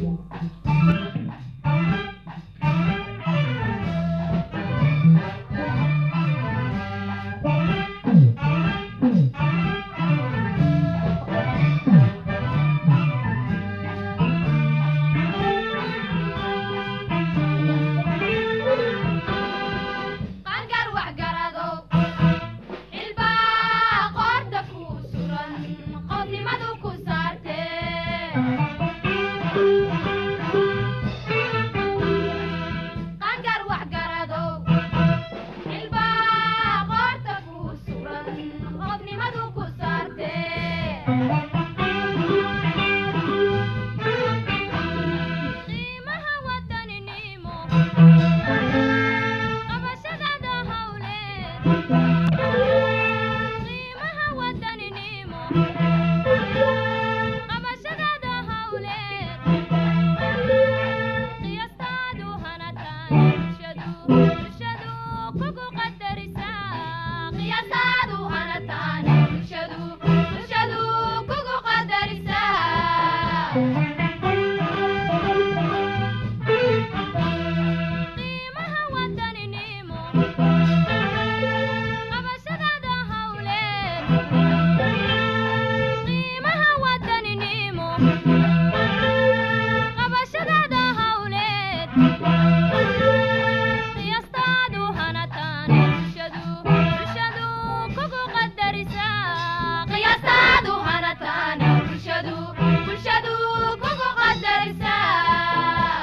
Yeah.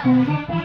Khasaare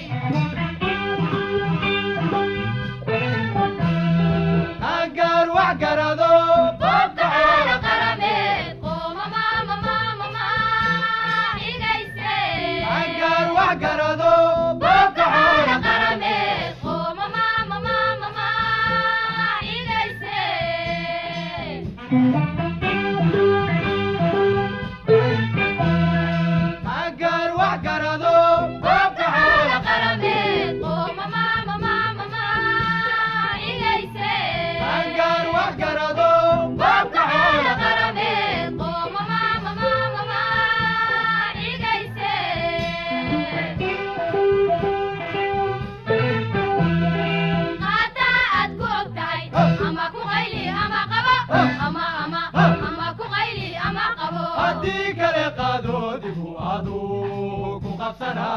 aduu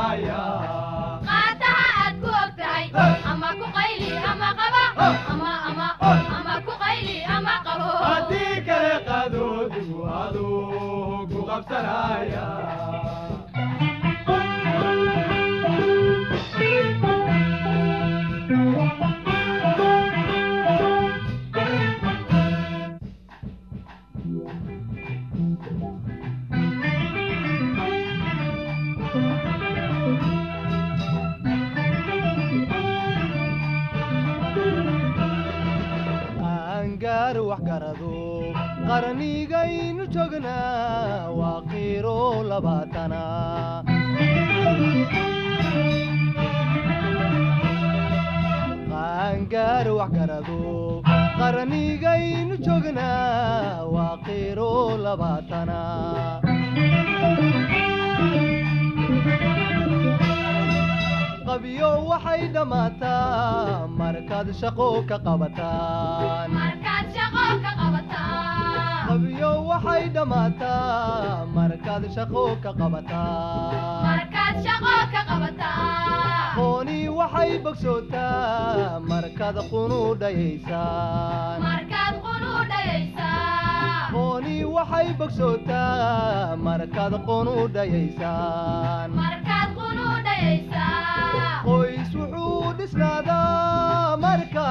shaqo ka qabyo waxay dhammaataa markaad shaqo ka qooni waxay bogsootaa markaad qunu dhayaysaan waxay bogsootaa markaad qunu dhayaysaan qoys wuxuu dhisnaadaa marka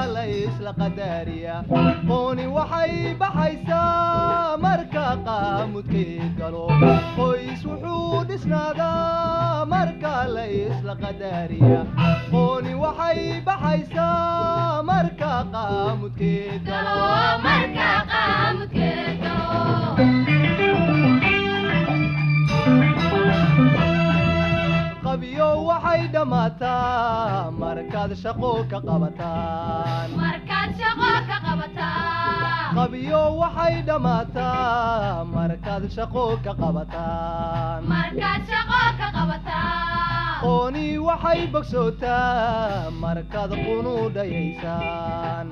la qadaariya qooni waxay baxaysaa marka qaamudkii galo. Qoys wuxuu dhisnaadaa marka la qadaariya qooni waxay baxaysaa marka qaamudkeed galo qabyo waxay dhammaataa markaad shaqo ka qabyo waxay dhammaataa markaad shaqo ka qabataan. Qooni waxay bogsootaa markaad qunu dhayaysaan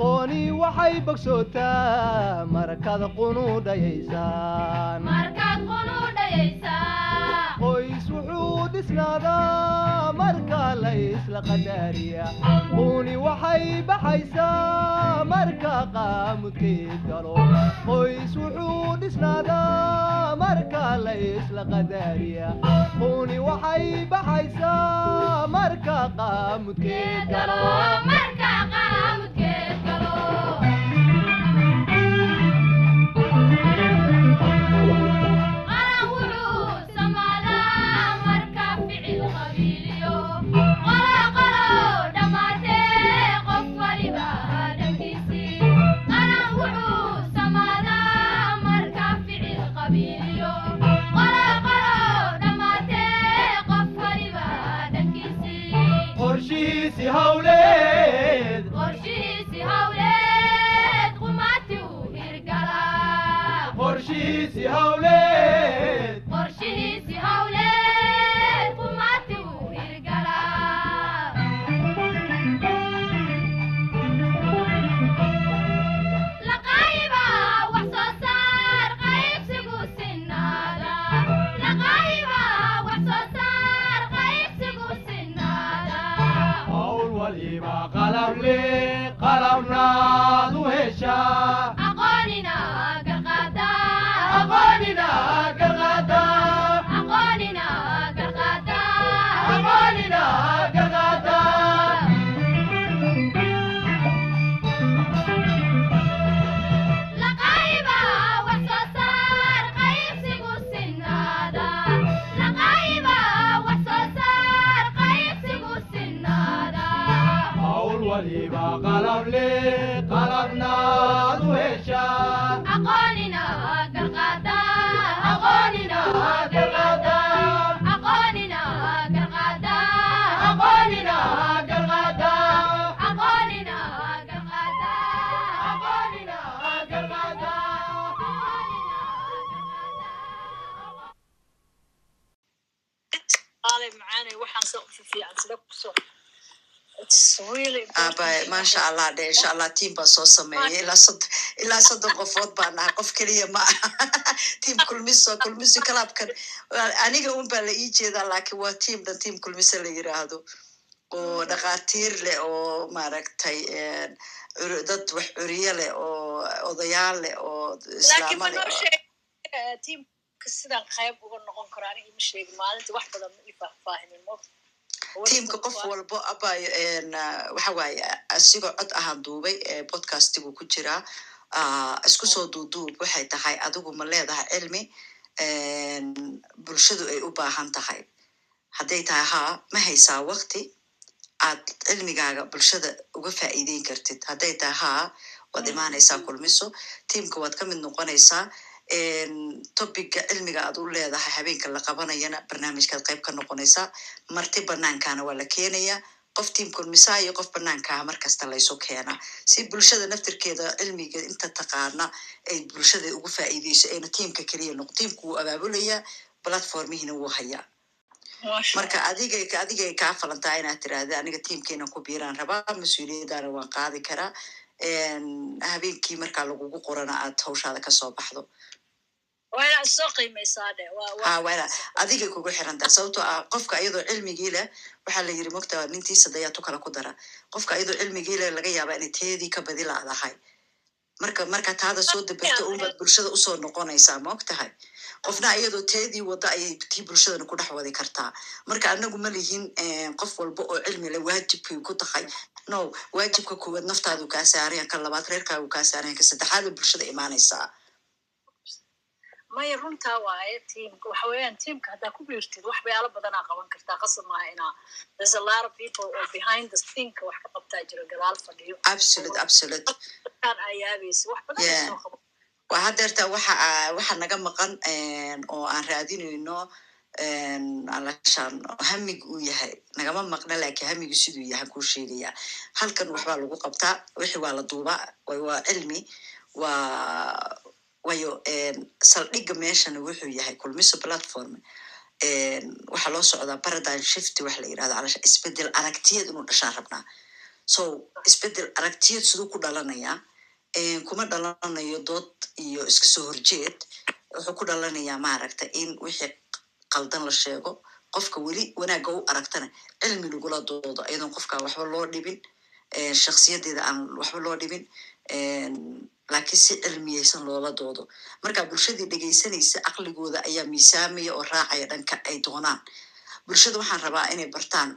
qooni waxay bogsootaa markaad qunu dhayaysaan markaad qunu dhayaysaan qoys wuxuu dhisnaadaa marka la isla qadaariya. Quuni waxay baxaysaa marka qaamudkii galo. Qoys wuxuu dhisnaadaa marka la isla qadaariya. Quuni waxay baxaysaa marka qaamudkii galo insha allah tiam baa soo sameeyay ilaa sod ilaa soddon qofood baa nahay qof keliya ma. Aha tiam kulmiso kulmiso kalaabkan aniga un baa la ii jeedaa laakiin waa tiam dhan tiam kulmiso la yiraahdo oo dhakhaatiir leh oo maaragtay dad wax curiyo leh oo odayaal leh oo laakiin islaamo ma leh tiimka qof walbo abayo waxa waaye asigoo cod ahaan duubay ee podcastigu ku jiraa Ah, isku soo duuduub waxay tahay adigu ma leedahay cilmi een, bulshadu ay u baahan tahay. Hadday tahay haa ma haysaa wakti aad cilmigaaga bulshada uga faa'iideyn kartid. Hadday tahay haa waad imaanaysaa kulmiso. Tiimka waad ka mid noqonaysaa topiga cilmiga aad u leedahay habeenka la qabanayana barnaamijkaad qayb ka noqonaysaa marti banaankaana waa la keenayaa qof tiim kulmisaa iyo qof banaankaa markasta laysu keenaa si bulshada naftirkeeda cilmiga inta taqaana ay bulshada ugu faa'iideyso ayna tiimka keliya noqo tiimku wuu abaabulayaa platformihiina wuu hayaa. Marka adigay adigay kaa falantaa inaad tiraahda aniga tiimkeena ku biiraan rabaa mas'uuliyaddaana waan qaadi karaa. Habeenkii markaa lagugu qorana aad hawshaada ka soo baxdo wala adigay kugu xirantaa sababtoo ah qofka iyadoo cilmigii leh waxaa la yiri mogta nintiisa dayaatu kale ku dara. Qofka iyadoo cilmigii leh laga yaabaa inay teedii ka badi laadahay marka marka taada soo dabarto unbaad bulshada u soo noqonaysaa ma og tahay qofna iyadoo teedii wada ayay tii bulshadana ku dhex wadi kartaa. Marka anagu ma lihin qof walba oo cilmi leh waajibkay ku tahay. No waajibka koowaad naftaadu kaa saarayan ka labaad reerkaagu kaa saarayan ka saddexaada bulshada imaanaysaa maya runtaa waaye tiimka waxa weeyaan tiimka haddaa ku biirtid wax bayaalo badanaa qaban kartaa. Qasab maaha inaa there's a lot of people oo behind the sceneka wax ka qabtaa jira gadaal fadhiyo. Absolute absolute. Kan wax badan soo qaban. Waa hadeerta waxa waxa naga maqan oo aan raadinayno alashaan hamig uu yahay. Nagama maqna laakiin hamigu siduu yahay kuu sheegaya. Halkan waxbaa lagu qabtaa wixi waa la duubaa waa cilmi waa wayo saldhigga meeshana wuxuu yahay kulmiso platform waxaa loo socdaa paradigm shift waxa la yirahda alasha isbeddel aragtiyad inuu dhashaan rabnaa. So isbeddel aragtiyad siduu ku dhalanayaa kuma dhalanayo dood iyo iska soo horjeed wuxuu ku dhalanayaa maaragta in wixii qaldan la sheego qofka weli wanaagga u aragtana cilmi lagula doodo iyadoon qofka waxba loo dhibin shaksiyadeeda aan waxba loo dhibin laakiin si cilmiyeysan loola doodo. Marka bulshadii dhegaysanaysa caqligooda ayaa miisaamaya oo raacaya dhanka ay doonaan. Bulshada waxaan rabaa inay bartaan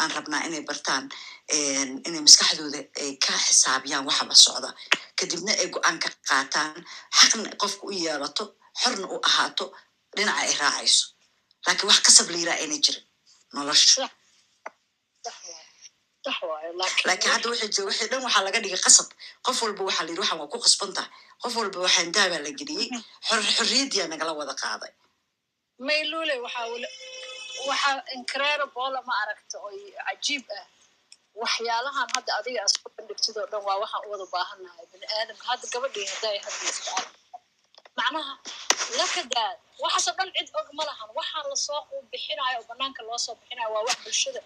aan rabnaa inay bartaan inay maskaxdooda ay ka xisaabiyaan waxaba socda. Kadibna ay go'aan ka qaataan xaqna qofka u yeelato xorna u ahaato dhinaca ay raacayso. Laakiin wax kasab la yiraa ayna jirin. Nolosha sax waaye sax waaye laakiin hadda waxay jira wixii dhan waxaa laga dhigay qasab. Qof walba waxaa la yidhi waxaan waa ku qasban tahay qof walba waxaan daabaa la geliyey xor xorriyaddiyaa nagala wada qaaday. Maylule waxaa incredible ma aragta oo cajiib ah. Waxyaalahan hadda adiga bandhigtid oo dhan waa waxaan u wada baahannahay bini aadamka hadda gabadhii hadday hadlayso arag. Macnaha lakadaad waxaasoo dhan cid og ma lahan. Waxaan la soo bixinayo oo banaanka loo soo bixinayo waa wax bulshada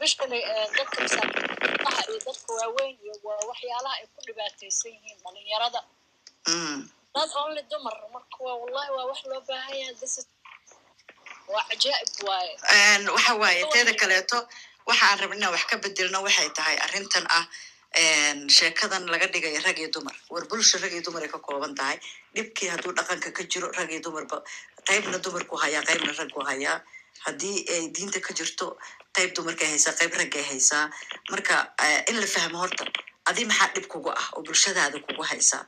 especially eh, dadka masaakiintaha iyo dadka waaweyn iyo waa waxyaalaha ay ku dhibaataysan yihiin dhalinyarada. Mm. not only dumar marka wallahi waa wax loo baahan yahay this is waa cajaa'ib waaye. Waxa waaye teeda kaleeto waxa aan rabin inaan wax ka bedelno waxay tahay arrintan ah sheekadan laga dhigayo rag iyo dumar. War bulsha rag iyo dumar ay ka kooban tahay. Dhibkii hadduu dhaqanka ka jiro rag iyo dumarba qaybna dumarku hayaa qaybna raggu hayaa haddii ay diinta ka jirto qayb dumarkay haysaa qayb raggay haysaa marka eh, in la fahmo horta adi maxaa dhib kugu ah oo bulshadaada kugu haysaa?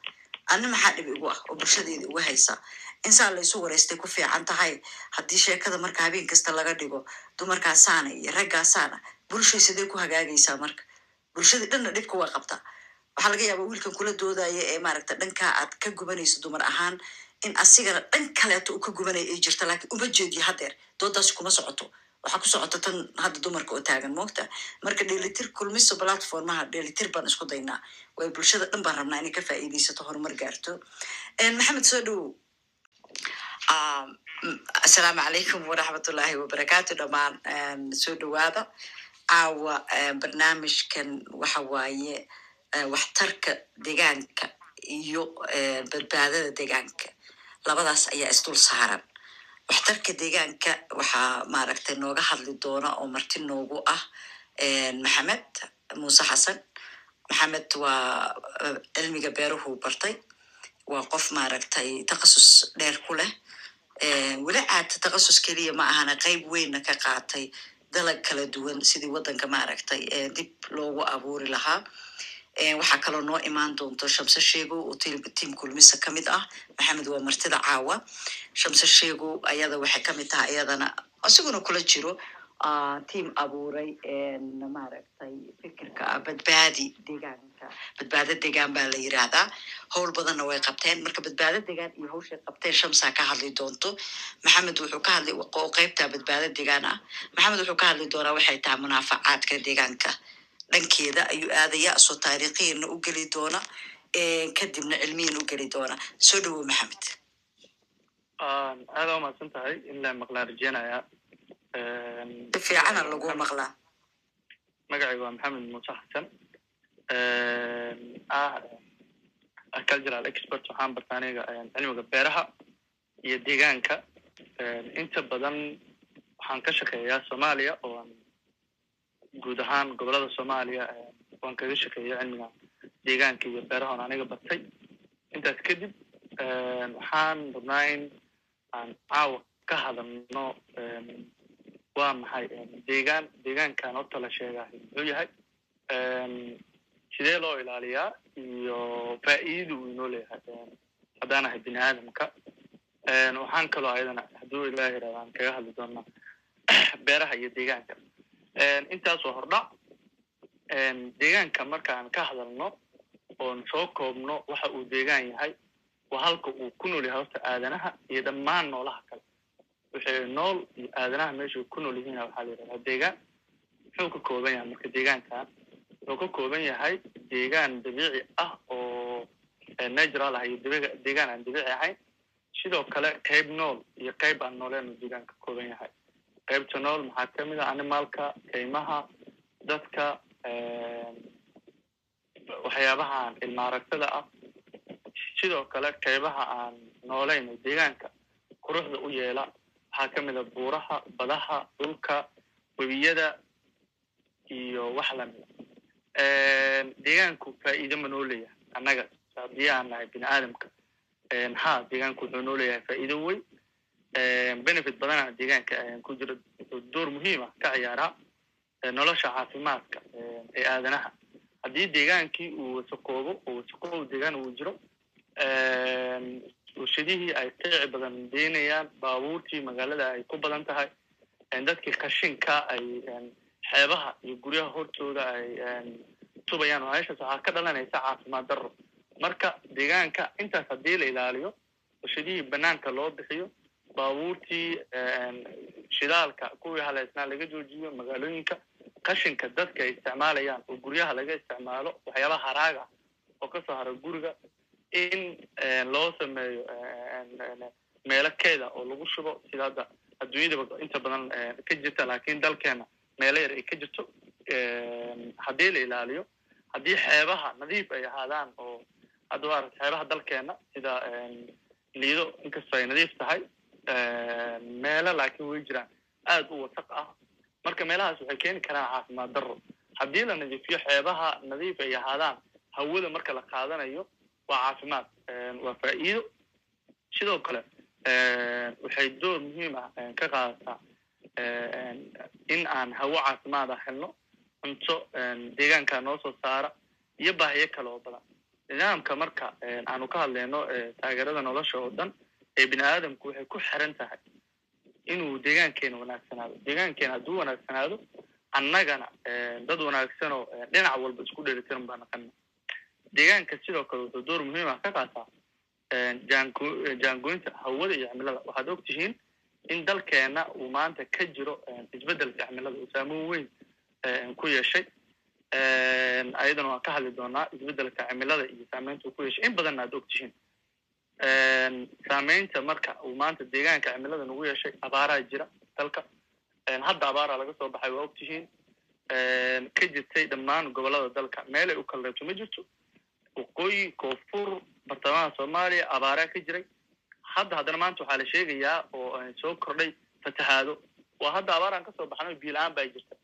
Ani maxaa dhib igu ah oo bulshadeeda igu haysaa? Insaa laysu wareystay ku fiican tahay? Haddii sheekada marka habeen kasta laga dhigo dumarkaasaana iyo raggaasaana bulshay sidee ku hagaagaysaa marka? Bulshadii dhanna dhibka waa qabtaa. Waxaa laga yaabaa wiilkan kula doodaya ee maaragta dhankaa aad ka gubanayso dumar ahaan in asigana dhan kaleeto uu ka gubanaya ay jirta laakiin uma jeediyo hadeer doodaasi kuma socoto waxaa ku socota tan hadda dumarka oo taagan moogta marka dheelitir kulmiso platformaha dheelitir baan isku daynaa way bulshada dhan baan rabnaa inay ka faa'iidaysato horumar gaarto maxamed soo dhowow mm, asalaamu calaykum waraxmatullaahi wabarakaatu dhammaan soo dhowaada caawa barnaamijkan waxa waaye waxtarka deegaanka iyo badbaadada deegaanka labadaas ayaa isdul saaran. Waxtarka deegaanka waxaa maaragtay nooga hadli doona oo marti noogu ah maxamed muuse xasan. Maxamed waa eh, cilmiga beeruhu bartay. Waa qof maaragtay takhasus dheer ku leh. Eh, weli aad takhasus keliya ma ahana qayb weynna ka qaatay dalag kala duwan sidii waddanka maaragtay dib loogu abuuri lahaa waxaa kaloo noo imaan doonto shamse sheego oo tiim kulmisa ka mid ah. Maxamed waa martida caawa. Shamse sheego ayada waxay ka mid tahay ayadana asiguna kula jiro. Tiim abuuray maaragtay fikirka badbaadi deegaanka. Badbaado deegaan baa la yiraahdaa howl badanna way qabteen. Marka badbaado deegaan iyo hawshay qabteen shamsaa ka hadli doonto. Maxamed wuxuu ka hadli oo qaybtaa badbaado deegaan ah. Maxamed wuxuu ka hadli doonaa waxay tahay munaafacaadka deegaanka dhankeeda ayuu aadaya asoo taariikhiyanna u geli doona kadibna cilmiyan u geli doona. Soo dhowow maxamed. Aada umahadsan tahay in la maqlaan rajeynayaa si fiicana lagu maqlaa. Magacayga waa maxamed muuse xasan. Ah cultural expert waxaan barta aniga cilmiga beeraha iyo deegaanka. Inta badan waxaan ka shaqeeyaa soomaaliya oo guud ahaan gobollada soomaaliya waan kaga shaqeeya cilmiga deegaanka iyo beeraha oon aniga bartay. Intaas kadib waxaan rabnaa in aan caawa ka hadalno waa maxay deegaan deegaankan horta la sheegahay muxuu yahay? Sidee loo ilaaliyaa iyo faa'iidada uu inoo leeyahay haddaan ahay bini aadamka waxaan kaloo ayadana hadduu ilaah yiraahdo aan kaga hadli doonaa beeraha iyo deegaanka intaas waa hordhac deegaanka markaan ka hadalno oon soo koobno waxa uu deegaan yahay waa halka uu ku nool yahay horta aadanaha iyo dhammaan noolaha kale. Wixii nool iyo aadanaha meeshay ku nool yihiin waxaa la yidhahdaa deegaan. Muxuu ka kooban yahay marka deegaankan wuxuu ka kooban yahay deegaan dabiici ah oo natural ah iyo deegaan aan dabiici ahayn. Sidoo kale qayb nool iyo qayb aan nooleen uu deegaan ka kooban yahay qaybta nool maxaa ka mid ah animalka kaymaha dadka waxyaabahaan ilmaaragtada ah. Sidoo kale qaybaha aan nooleyn oo deegaanka quruxda u yeela waxaa ka mid a buuraha badaha dhulka webiyada iyo wax lamida deegaanku faa'iide ma noo leeyahay annaga haddii aan nahay bini aadamka. Ha deegaanku wuxuu noo leeyahay faa'iido weyn benefit badana deegaanka ku jira door muhiim ah ka ciyaaraa nolosha caafimaadka ee aadanaha. Haddii deegaankii uu wasaqoobo oo wasaqoob deegaan uu jiro warshadihii ay qiici badan deynayaan baabuurtii magaalada ay ku badan tahay dadkii kashinka ay xeebaha iyo guryaha hortooda ay tubayaan meeshaas waxaa ka dhalanaysa caafimaad darro. Marka deegaanka intaas haddii la ilaaliyo warshadihii banaanka loo bixiyo baabuurtii shidaalka kuwii haleysnaa laga joojiyo magaalooyinka qashinka dadka ay isticmaalayaan oo guryaha laga isticmaalo waxyaabaha haraaga oo ka soo hara guriga in loo sameeyo meelo keeda oo lagu shubo. Sida adduunyadaba inta badan ka jirta laakiin dalkeena meelo yar ay ka jirto. Haddii la ilaaliyo haddii xeebaha nadiif ay ahaadaan oo hadda waa aragta xeebaha dalkeena sida liido inkastoo ay nadiif tahay meelo laakiin way jiraan. Aad u wasaq ah. Marka meelahaas waxay keeni karaan caafimaad darro. Haddii la nadiifiyo xeebaha nadiif ay ahaadaan hawada marka la qaadanayo waa caafimaad. Waa faa'iido. Sidoo kale waxay door muhiim ah ka qaadataa in aan hawo caafimaad ah helno cunto deegaanka noo soo saara iyo baahiyo kale oo badan. Nidaamka marka aanu ka hadleyno taageerada nolosha oo dhan ee bini aadamku waxay ku xiran tahay inuu deegaankeena wanaagsanaado. Deegaankeena hadduu wanaagsanaado annagana dad wanaagsan oo dhinac walba isku dhelitiran baa naqana deegaanka sidoo kale wuxuu door muhiim ah ka qaataa jaango jaangoynta hawada iyo cimilada. Waxaad og tihiin in dalkeena uu maanta ka jiro isbeddelka cimilada uu saameyn weyn ku yeeshay. Ayadana waan ka hadli doonaa isbeddelka cimilada iyo saameynta uu ku yeeshay. In badanna aad og saameynta marka uu maanta deegaanka cimilada nagu yeeshay abaaraa jira dalka. Hadda abaaraa laga soo baxay waa og tihiin ka jirtay dhammaan gobollada dalka. Meelay u kala ma jirto. Waqooyi koonfur bartamaha soomaaliya abaaraa ka jiray. Hadda haddana maanta waxaa la sheegayaa oo soo kordhay fatahaado. Waa hadda abaaraan ka soo baxnay biyo la'aan baa jirta.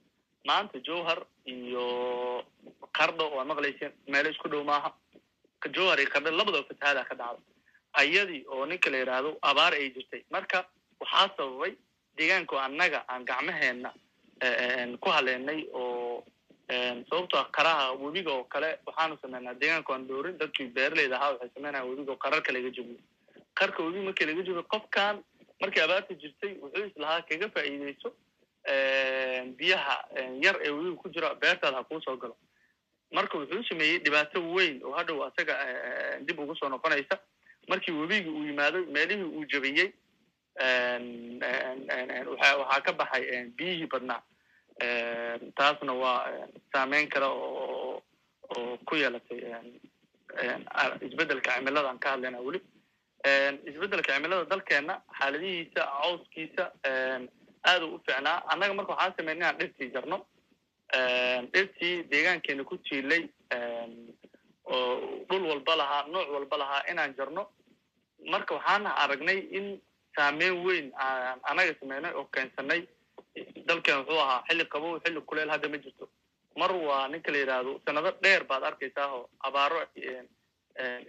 Maanta jowhar iyo qardho waa maqlayseen meelo isku dhow maaha. Jowhar iyo qardho labadaba fatahaada ka dhacda ayadii oo ninka la yidhaahdo abaar ay jirtay. Marka waxaa sababay deegaanka annaga aan gacmaheena ku haleenay oo sababtoo ah qaraha webiga oo kale waxaanu sameynaa deegaanka aan dhoorin dadkii beeraleyda ahaa waxay sameynaya webiga oo qararka laga jabiyo qarka webiga markii laga jabiyo qofkan markii abaarta jirtay wuxuu islahaa kaga faa'iideyso biyaha yar ee webiga ku jira beertaada ha kuu soo galo. Marka wuxuu sameeyey dhibaato weyn oo hadhow asaga dib ugu soo noqonaysa markii webigii uu yimaado meelihii uu jabiyey waxaa ka baxay biyihii badnaa. Taasna waa saameyn kale oo ku yeelatay isbeddelka cimilada aan ka hadlayna weli. Isbeddelka cimilada dalkeena xaaladihiisa cawskiisa aad u u annaga marka waxaan sameyn inaan dhirtii jarno. Dhirtii deegaankeena ku tiilay oo dhul walba lahaa nooc walba lahaa inaan jarno marka waxaan aragnay in saameyn weyn aan anaga sameynay oo keensanay. Dalkeen wuxuu ahaa xilli qabow xilli kuleel hadda ma jirto. Mar waa ninka la yidhaahdo sanado dheer baad arkaysaa oo abaaro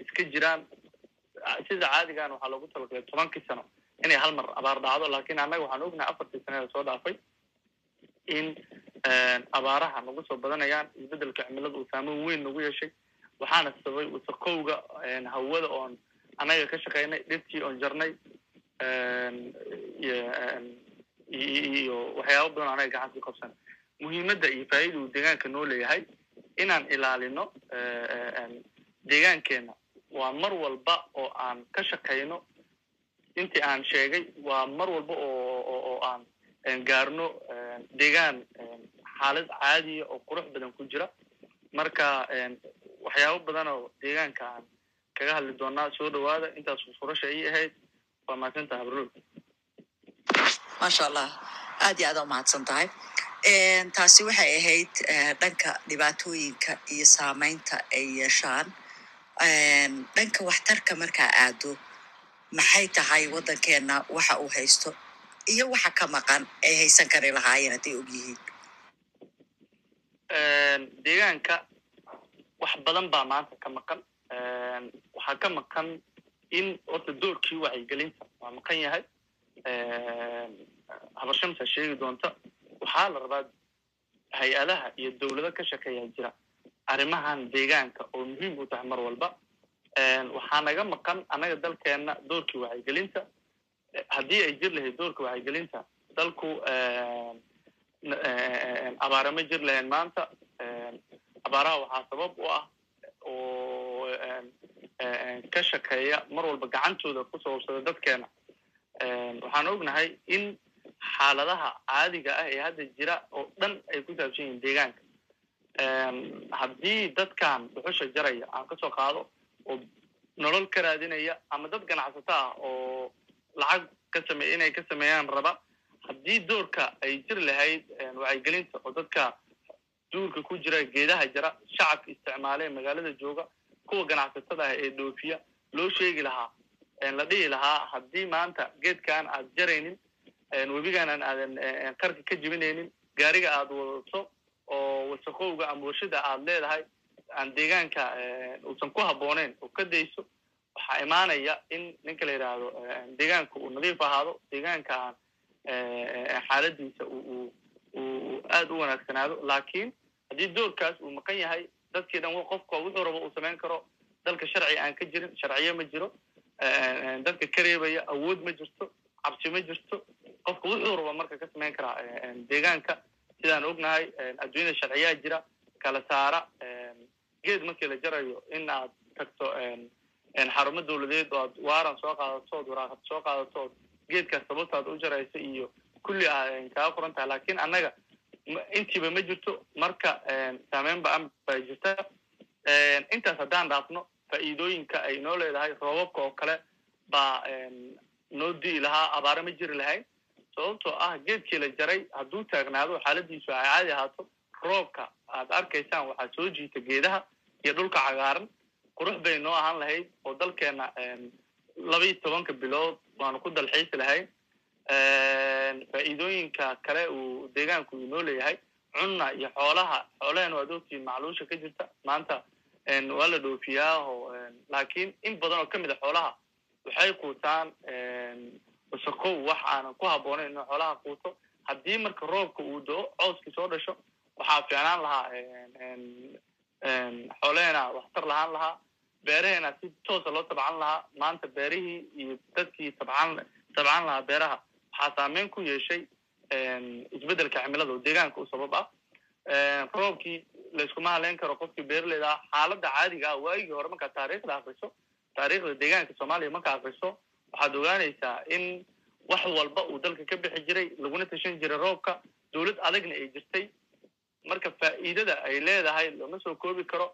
iska jiraan. Sida caadigan waxaa loogu talagalay tobankii sano inay hal mar abaar dhacdo laakiin annaga waxaan ognahay afartii sane ee soo dhaafay in abaaraha nagu soo badanayaan isbeddelka cimilada uu saameyn weyn nagu yeeshay. Waxaana sababay wasaqowga hawada oon annaga ka shaqaynay dhirtii oon jarnay iyo waxyaaba badan anaga gacan ku qabsan muhiimadda iyo faa'ida uu deegaanka noo leeyahay inaan ilaalino deegaankeena waa mar walba oo aan ka shaqayno intii aan sheegay waa mar walba oo aan gaarno deegaan xaalad caadiya oo qurux badan ku jira marka waxyaabo badan oo deegaanka aan kaga hadli doonaa soo dhawaada intaas furasha ii ahayd waa mahadsantaha abrul maasha allah aad iyo aad umahadsan tahay taasi waxay ahayd dhanka dhibaatooyinka iyo saameynta ay yeeshaan. Dhanka waxtarka markaa aado maxay tahay waddankeena waxa uu haysto iyo waxa ka maqan ay haysan kari lahaayeen hadday og yihiin? Deegaanka wax badan baa maanta ka maqan waxaa ka maqan in horta doorkii wacyigelinta waa maqan yahay. Habarshamsa sheegi doonta. Waxaa la rabaa hay'adaha iyo dowlado ka shaqeeya jira arrimahan deegaanka oo muhiim u tahay mar walba. Waxaa naga maqan annaga dalkeena doorkii wacyigelinta haddii ay jir lahayd doorka wacyigelinta dalku abaara ma jir lahayn maanta. Abaaraha waxaa sabab u ah oo ka shaqeeya mar walba gacantooda ku sababsada dadkeena. Waxaan ognahay in xaaladaha caadiga ah ee hadda jira oo dhan ay ku saabsan yihiin deegaanka. Haddii dadkan dhuxusha jaraya aan ka soo qaado oo nolol ka raadinaya ama dad ganacsato ah oo lacag ka sameey inay ka sameeyaan raba haddii doorka ay jiri lahayd wacyigelinta oo dadka duurka ku jira geedaha jara shacabka isticmaale magaalada jooga kuwa ganacsatada ah ee dhoofiya loo sheegi lahaa la dhihi lahaa haddii maanta geedkan aad jaraynin webigaan aadan qarka ka jebinaynin gaariga aad wadato oo wasaqowga ama warshada aad leedahay aan deegaanka uusan ku habbooneyn oo ka dayso waxaa imaanaya in ninka la yidhaahdo deegaanka uu nadiif ahaado deegaanka aan xaaladiisa aad u wanaagsanaado. Laakiin haddii doorkaas uu maqan yahay dadkii dhan qofka wuxuu rabo uu samayn karo. Dalka sharci aan ka jirin sharciye ma jiro. Dadka ka reebaya awood ma jirto cabsi ma jirto. Qofka wuxuu rabo marka ka samayn karaa deegaanka. Sidaan ognahay adduunyada sharciyaa jira kala saara. Geed markii la jarayo in aad tagto xarumo dawladeed oo aad waaran soo qaadato ood waraaqad soo qaadato ood geedkaas sababtaad u jaraysa iyo kulli a kaaga qoran tahay. Lakin annaga intiiba ma jirto marka saameyn ba'an bay jirta. Intaas haddaan dhaafno faa'iidooyinka ay noo leedahay roobabka oo kale baa noo di'i lahaa abaare ma jiri lahayn. Sababtoo ah geedkii la jaray hadduu taagnaado xaaladiisu ay caadi ahaato roobka aad arkaysaan waxaa soo jiita geedaha iyo dhulka cagaaran. Qurux bay noo ahaan lahayd oo dalkeena labaiyo tobanka bilood waanu ku dalxiisi lahayn faa'iidooyinka kale uu deegaanku inoo leeyahay cunna iyo xoolaha. Xoolaheen waad ogtiin macluusha ka jirta. Maanta waa la dhoofiyaa oo laakiin in badan oo ka mid a xoolaha waxay quutaan wasaqow wax aanan ku habboonayn inuu xoolaha quuto. Haddii marka roobka uu do-o cooskii soo dhasho waxaa fiicnaan lahaa xoolaheena waxtar lahaan lahaa. Beeraheena si toosa loo tabcan lahaa. Maanta beerihii iyo dadkii tabcan tabcan lahaa beeraha waxaa saameyn ku yeeshay isbeddelka cimilada oo deegaanka u sabab ah roobkii layskuma haleyn karo qofkii beeraleyda ah xaaladda caadiga ah waagii hore markaad taariikhda akriso taariikhda deegaanka soomaaliya marka akriso waxaad ogaanaysaa in wax walba uu dalka ka bixi jiray laguna tashan jiray roobka dawlad adagna ay jirtay marka faa'iidada ay leedahay lama soo koobi karo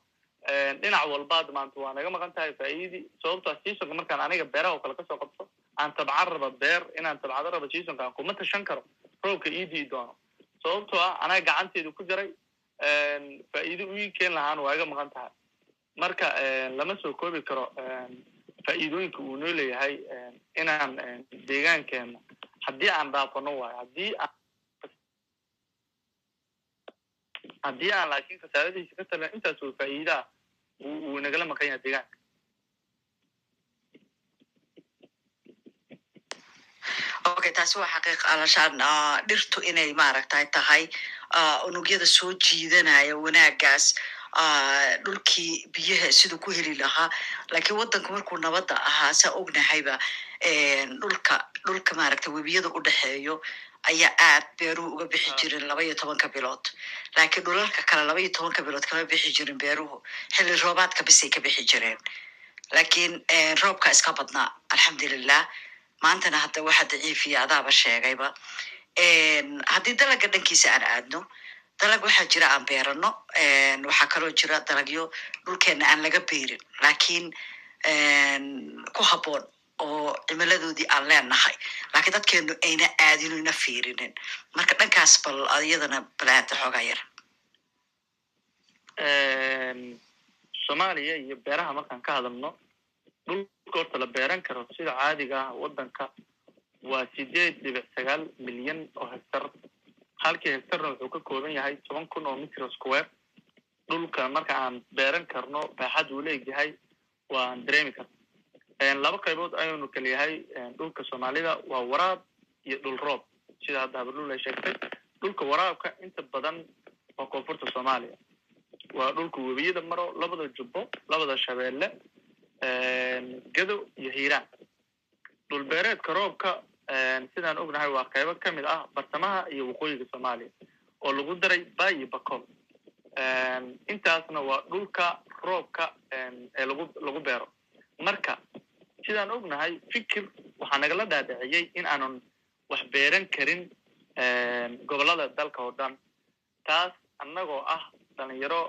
dhinac walbaad maanta waa naga maqan tahay faa'iidadii sababtoa seasonka markaan aniga beeraha oo kale ka soo qabto aan tabcan raba beer inaan tabcado raba seasonka aan kuma tashan karo roobka ii dii doono sababtoo ah anaga gacanteedu ku jaray faa'iido u ii keen lahaan waa iga maqan tahay marka lama soo koobi karo faa'iidooyinka uu noo leeyahay inaan deegaankeena haddii aan dhaafano waayo haddii aan haddii aan laakiin khasaaradiisa ka talin intaas oo faa'iidaa wuu nagala maqan yahay deegaanka okay taasi waa xaqiiq alashaan dhirtu inay maaragtay tahay unugyada soo jiidanaya wanaagaas dhulkii biyaha siduu ku heli lahaa laakiin waddanku markuu nabadda ahaa saa ognahayba dhulka dhulka maaragtay webiyada u dhexeeyo ayaa aad beeruhu uga bixi jirin laba iyo tobanka bilood laakiin dhulalka kale laba iyo tobanka bilood kama bixi jirin beeruhu xilli roobaadka bisay ka bixi jireen laakiin roobka iska badnaa alxamdulilah maantana hadda waxa daciifiya adaaba sheegayba. Haddii dalaga dhankiisa aan aadno dalag waxaa jira aan beerano waxaa kaloo jira dalagyo dhulkeena aan laga beerin. Laakiin ku habboon oo cimiladoodii aan leenahay. Laakiin dadkeenu ayna aadino ina fiirinin. Marka dhankaas bal iyadana bal aada xoogaa yar. Soomaaliya iyo beeraha markaan ka hadalno dhulka horta la beeran karo sida caadiga ah waddanka waa sideed dhibic sagaal milyan oo hektar. Halkii hektarna wuxuu ka kooban yahay toban kun oo mitr square. Dhulka marka aan beeran karno baaxad uu leegyahay waan dareemi karna laba qaybood ayuunu kala yahay dhulka soomaalida waa waraab iyo dhul roob. Sida hadda habardhul ay sheegtay dhulka waraabka inta badan waa koonfurta soomaaliya. Waa dhulka webiyada maro labada jubbo labada shabeelle gado iyo hiiraan dhul beereedka roobka sidaan ognahay waa qaybo ka mid ah bartamaha iyo waqooyiga soomaaliya oo lagu daray bay iyo bacol intaasna waa dhulka roobka ee lagu lagu beero. Marka sidaan ognahay fikir waxaa nagala dhaadhiciyey in aanan wax beeran karin gobollada dalka oo dhan. Taas annagoo ah dhalinyaro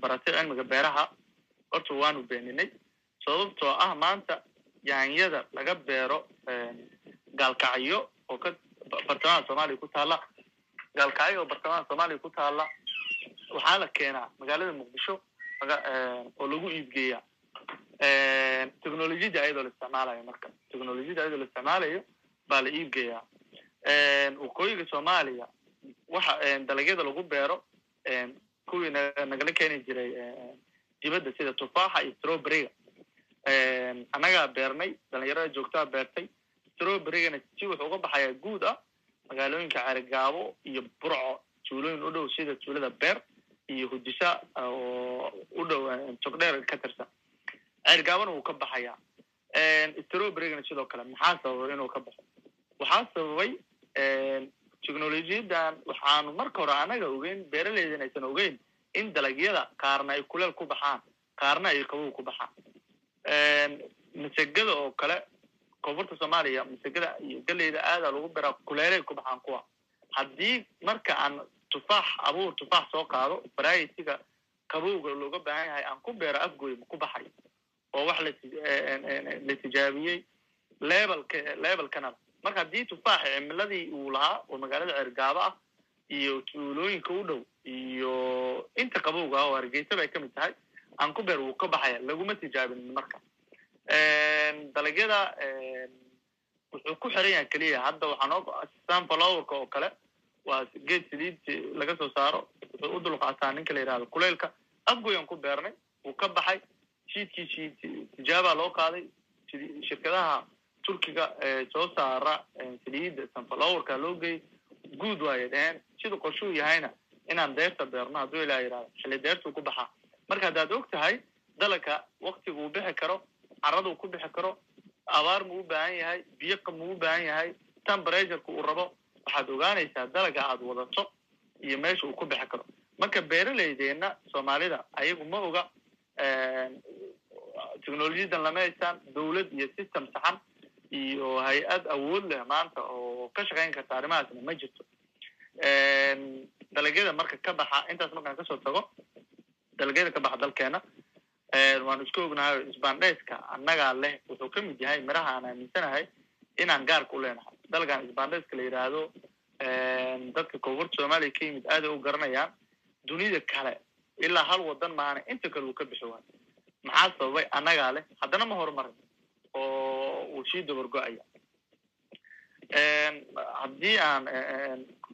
baratay cilmiga beeraha. Horta waanu beeninay sababtoo ah maanta yaanyada laga beero gaalkacyo oo ka bartamaha soomaaliya ku taalla gaalkacyo oo bartamaha soomaaliya ku taalla waxaa la keenaa magaalada muqdisho oo lagu iibgeeya technolojiyada ayadoo la isticmaalayo marka. Technolojiyada ayadoo la isticmaalayo baa la iibgeeyaa waqooyiga soomaaliya waxa dalagyada lagu beero kuwii nagala keeni jiray dibadda sida tufaaxa iyo strawberryga annagaa beernay dhalinyarada joogtaa beertay. Strawberrygana si wuxuu uga baxayaa guud ah magaalooyinka ceerigaabo iyo burco. Tuulooyin u dhow sida tuulada beer iyo hudisa oo u dhow togdheer ka tirsan. Ceerigaabona wuu ka baxayaa strawberrygana sidoo kale maxaa sababay inuu ka baxo? Waxaa sababay technolojiyadan waxaanu marka hore annaga ogeyn beeraleydan aysan ogeyn in dalagyada qaarna ay kuleel ku baxaan qaarna ay qabow ku baxaan masegada oo kale koonfurta soomaaliya masegada iyo galeyda aadaa lagu beraa kuleelay ku baxaan kuwa. Haddii marka aan tufaax abuur tufaax soo qaado varietyga qabowga looga baahan yahay aan ku beero afgooy ku baxayo oo wax la tijaabiyey lebalka lebalkana marka haddii tufaaxa cimiladii uu lahaa oo magaalada ceergaabo ah iyo tuulooyinka u dhow iyo inta qabowga ah oo hargeysa bay ka mid tahay aan ku beer wuu ka baxaya laguma tijaabinin marka. Dalagyada wuxuu ku xiran yahay keliya hadda waxaan og sunflowerka oo kale waa geed saliid laga soo saaro wuxuu u dulqaataa ninka la yidhahdo kuleylka. Afgoyan ku beernay wuu ka baxay. Shiidkiisii tijaabaa loo qaaday shirkadaha turkiga soo saara saliidda sunflowerka loo geeyey guud waayay dheheen sida qorshuu yahayna inaan deerta beerno hadduu ilaa yidhahdo xilli deertuu ku baxaa marka haddaad og tahay dalagka waktiguu bixi karo caraduu ku bixi karo abaar u baahan yahay biyo u baahan yahay temperatureku uu rabo waxaad ogaanaysaa dalaga aad wadato iyo meesha uu ku bixi karo. Marka beeraleydeenna soomaalida ayagu ma oga technolojiyadan lama haystaan dawlad iyo system saxan iyo hay'ad awood leh maanta oo ka shaqayn karta arrimahaasna ma jirto. Dalagyada marka ka baxa intaas markaan ka soo tago dalagyada ka baxa dalkeena waanu iska ognahay isbandhayska annagaa leh wuxuu ka mid yahay miraha aan aaminsanahay inaan gaarka u leenahay. Dalkan isbandhayska la yidhaahdo dadka koonfurta soomaaliya ka yimid aaday u garanayaan dunida kale ilaa hal wadan maana inta kale uu ka bixi waayo maxaa sababay? Annagaa leh haddana ma horumarin oo uu sii dabargo-aya haddii aan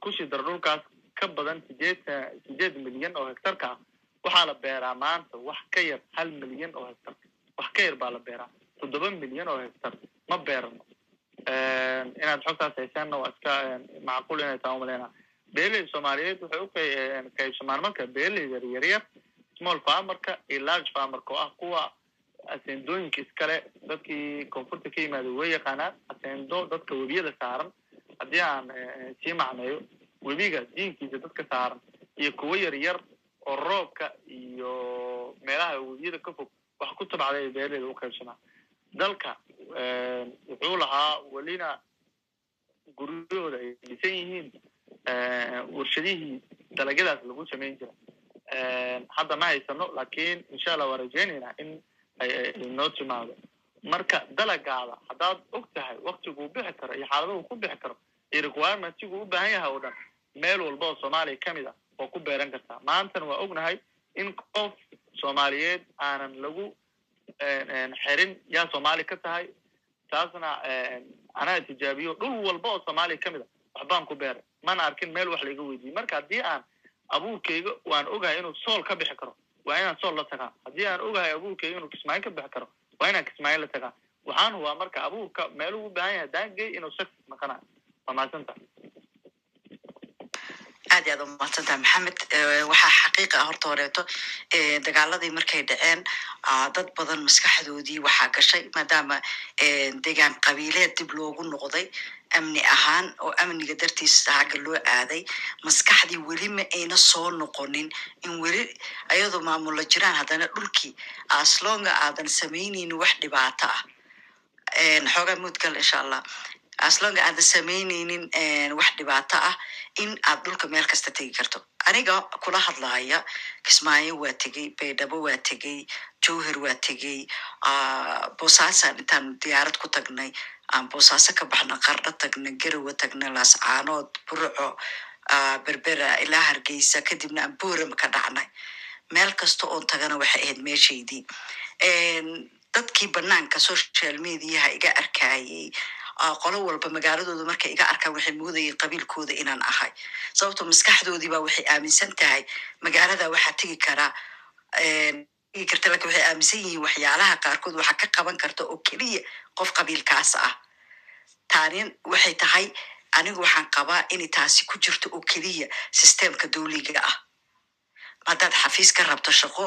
ku sii daro dhulkaas ka badan sideetan sideed milyan oo hectarka ah waxaa la beeraa maanta wax ka yar hal milyan oo hectar wax ka yar baa la beeraa. Toddoba milyan oo hectar ma beerano inaad xogtaas haysaanna waa iska macquul inay taa umaleyna beeraleyda soomaaliyeed waxay u qay- qaybsamaan marka beeraleyda yaryar small farmerka iyo large farmerka oo ah kuwa aseendooyinka iskale dadkii koonfurta ka yimaada way yaqaanaan aseendo dadka webiyada saaran. Haddii aan sii macneeyo webiga diinkiisa dadka saaran iyo kuwo yar yar oo roobka meelaha webiyada ka fog wax ku tabacday ay u qaybsamaan dalka wuxuu lahaa welina guryahooda ay dhisan yihiin warshadihii dalagyadaas lagu samayn jira hadda ma haysano laakiin insha allah waa rajeynaynaa in noo timaado. Marka dalagaada haddaad og tahay waktiguu bixi karo iyo xaaladahu ku bixi karo iyo requirementigu u baahan yahay oo dhan. Meel walba oo soomaaliya ka mid ah oo ku beeran kartaa. Maantana waa ognahay in qof soomaaliyeed aanan lagu xirin. Yaa soomaali ka tahay taasna anaa tijaabiyo dhul walba oo soomaaliya ka mid a waxbaan ku beeray. Mana arkin meel wax laiga weydiiyey marka haddii aan abuurkayga waan ogahay inuu sool ka bixi karo. Waa inaan sool la tagaa haddii aan ogahay abuurkayga inuu kismaayo ka bixi karo waa inaan kismaayo la tagaa waxaan hubaa marka abuurka meeluu u baahan yahay daangey inuu success noqonayo waa mahadsanta aad iyo aad umahadsantaha maxamed waxaa xaqiiqa ah horta horeeto dagaaladii markay dhaceen dad badan maskaxdoodii waxaa gashay maadaama degaan qabiileed dib loogu noqday amni ahaan oo amniga dartiisa xagga loo aaday. Maskaxdii weli ma ayna soo noqonin in weli ayadoo maamulla jiraan haddana dhulkii aslonga aadan samaynaynin wax dhibaato ah. Xoogaa muudgal insha allah aslonga aadan samaynaynin wax dhibaato ah in aad dhulka meel kasta tegi karto. Aniga kula hadlaaya kismaayo waa tegey baydhabo waa tegey jowhar waa tegey boosaasan intaan diyaarad ku tagnay aan boosaaso ka baxna qardho tagna garowa tagna laascaanood burco berbera ilaa hargeysa kadibna aan boorama ka dhacnay. Meel kasta oon tagana waxay ahayd meeshaydii dadkii banaanka social mediaha iga arkayey qolo walba magaaladooda markay iga arkaan waxay moodayeen qabiilkooda inaan ahay. Sababto maskaxdoodii baa waxay aaminsan tahay magaalada waxaa tegi karaa tegi karta laakiin waxay aaminsan yihiin waxyaalaha qaarkood waxaa ka qaban karta oo keliya qof qabiilkaas ah. Taanin waxay tahay anigu waxaan qabaa inay taasi ku jirto oo keliya systemka dowliga ah haddaad xafiis ka rabto shaqo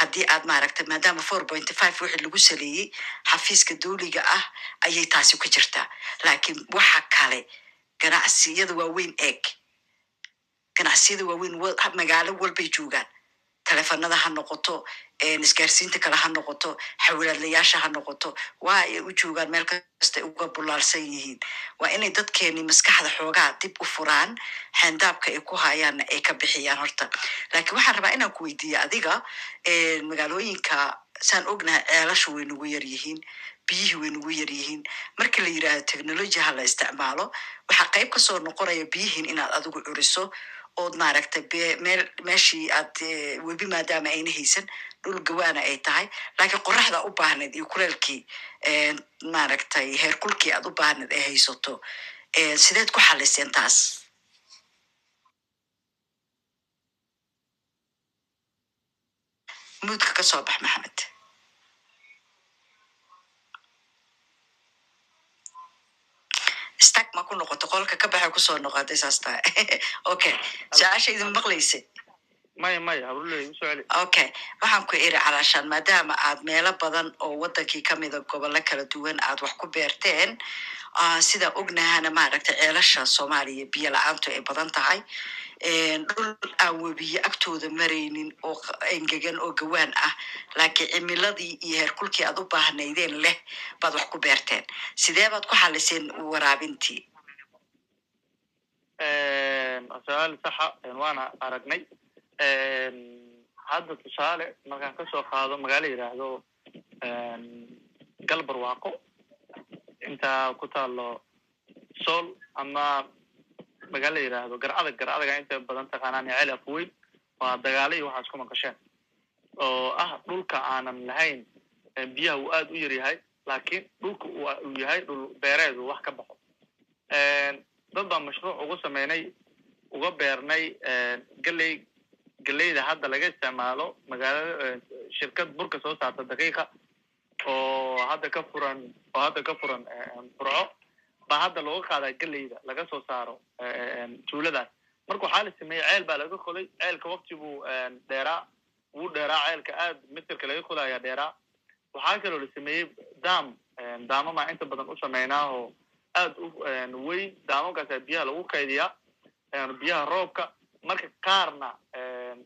haddii aad maaragtay maadaama four point five wixii lagu saleeyey xafiiska dowliga ah ayay taasi ku jirtaa laakiin waxa kale ganacsiyada waaweyn eeg ganacsiyada waaweyn magaalo walbay joogaan telefonada ha noqoto isgaarsiinta kale ha noqoto xawilaadlayaasha ha noqoto waa ay u joogaan meel kasta ay uga bulaalsan yihiin. Waa inay dadkeeni maskaxda xoogaa dib u furaan xeendaabka ay ku hayaanna ay ka bixiyaan horta. Laakiin waxaan rabaa inaan ku weydiiya adiga magaalooyinka saan ognahay ceelasha way nagu yar yihiin biyihii way nagu yar yihiin. Marka la yidhaahdo technology ha la isticmaalo waxaa qayb ka soo noqonaya biyihiin inaad adigu curiso ood maaragtay meel meeshii aad webi maadaama ayna haysan dhul gawaana ay tahay. Laakiin qoraxda u baahnayd iyo kuleelkii maaragtay heerkulkii aad u baahnayd ay haysato sideed ku xaliseen taas? Muudka ka soo bax maxamed stag ma ku noqoto qolka ka baxay ku soo noqotay saas tahay. Okay su'aashaydi maqlaysa maya maya okay waxaan ku iri calaashaan maadaama aad meelo badan oo wadankii kamida gobollo kala duwan aad wax ku beerteen sida ognahana maaragtay ceelasha soomaaliya biyo la'aantu ay badan tahay dhul aan webiye agtooda maraynin oo engegan oo gawaan ah laakiin cimiladii iyo heerkulkii aad u baahnaydeen leh baad wax ku beerteen. Sidee baad ku xaliseen waraabintii? Su'aal saxa waana aragnay. Hadda tusaale markaan ka soo qaado magaalo yidhaahdo galbarwaaqo intaa ku taalo sool ama magaalo la yidhaahdo gar adag gar adaga inta badan taqaanaan ceel afweyn waa dagaalo iyo waxaas ku maqasheen oo ah dhulka aanan lahayn biyaha uu aada u yar yahay laakiin dhulka uu yahay dhul beereed wax ka baxo. Dad baa mashruuc ugu sameynay uga beernay geley geleyda hadda laga isticmaalo magaalada shirkad burka soo saarta daqiiqa oo hadda ka furan oo hadda ka furan burco baa hadda looga qaadaa geleyda laga soo saaro tuuladaas marka waxaa la sameeyey ceel baa laga qoday ceelka wakti buu dheeraa wuu dheeraa ceelka aad mitirka laga qoda ayaa dheeraa waxaa kaloo la sameeyey dam daamamaa inta badan u sameynaa oo aad u weyn daamamkaasaa biyaha lagu kaydiyaa biyaha roobka marka qaarna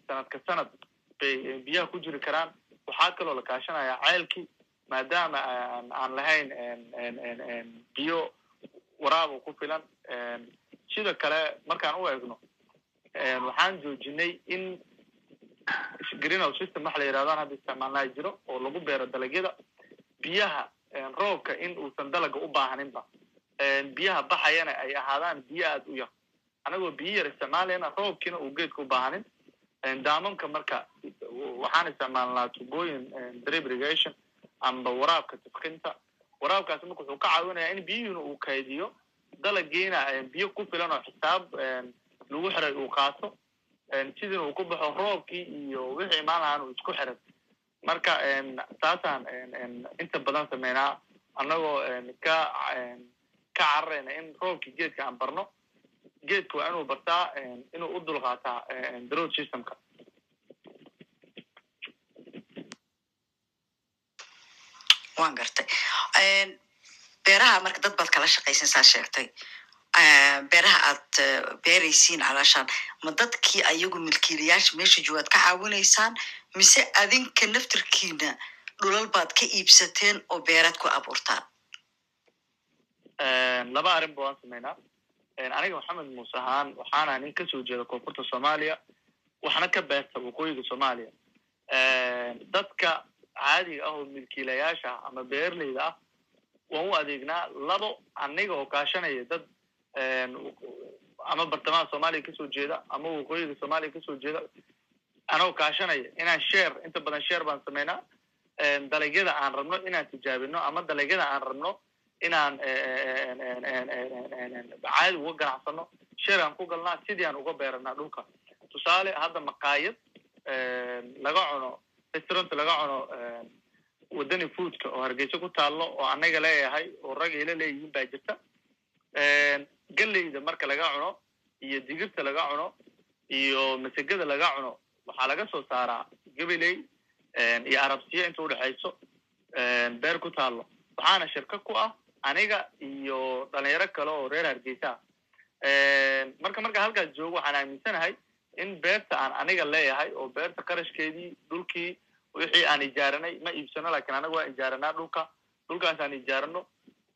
sanadka sanad bay biyaha ku jiri karaan waxaa kaloo la kaashanayaa ceelkii maadaama aan lahayn biyo waraabo ku filan sida kale markaan u egno waxaan joojinay in greenhouse system waxa la yidhahdaan hadda isticmaalnaa jiro oo lagu beero dalagyada biyaha roobka in uusan dalaga u baahaninba biyaha baxayana ay ahaadaan biyo aada u yar. Anagoo biyo yar isticmaalayna roobkiina uu geedka u baahanin daamamka marka waxaan isticmaalnaa tubooyin drip irrigation amba waraabka tifkinta waraabkaasi marka wuxuu ka caawinayaa in biyihiina uu kaydiyo. Dalagiina biyo ku filan oo xisaab lagu xiray uu qaato. Sidiina uu ku baxo roobkii iyo wixii imaan lahaan uu isku xiray. Marka saasaan inta badan sameynaa. Annagoo ka ka cararayna in roobkii geedka aan barno. Geedka waa inuu bartaa inuu u dulqaataa drod systemka waan gartay beeraha marka dad baad kala shaqaysan saa sheegtay. Beeraha aad beeraysiin calaashaan ma dadkii ayagu milkiilayaasha meesha joogaad ka caawinaysaan? Mise adinka naftarkiina dhulal baad ka iibsateen oo beeraad ku abuurtaan? Laba arrin ba waan sameynaa. Aniga maxamed muuse ahaan waxaana nin ka soo jeeda koonfurta soomaaliya waxna ka beerta waqooyiga soomaaliya. Dadka caadiga ah oo milkiilayaasha ama beerleyda ah waan u adeegnaa labo aniga oo kaashanaya dad ama bartamaha soomaaliya ka soo jeeda ama waqooyiga soomaaliya ka soo jeeda anagoo kaashanaya inaan sheer inta badan sheer baan sameynaa dalagyada aan rabno inaan tijaabino ama dalagyada aan rabno inaan caadi uga ganacsano sheer aan ku galnaa sidii aan uga beeranaa dhulka. Tusaale hadda maqaayad laga cuno restaurant laga cuno wadani foodka oo hargeysa ku taallo oo anaga leeyahay oo rag ila leeyihiin baa jirta. Geleyda marka laga cuno iyo digirta laga cuno iyo masegada laga cuno waxaa laga soo saaraa gabaley iyo arabsiya inta udhexayso beer ku taallo. Waxaana shirka ku ah aniga iyo dhalinyaro kale oo reer hargeysa. Marka marka halkaas joogo waxaan aaminsanahay in beerta aan aniga leeyahay oo beerta qarashkeedii dhulkii wixii aan ijaaranay ma iibsano laakiin anaga waan ijaaranaa dhulka. Dhulkaas aan ijaarano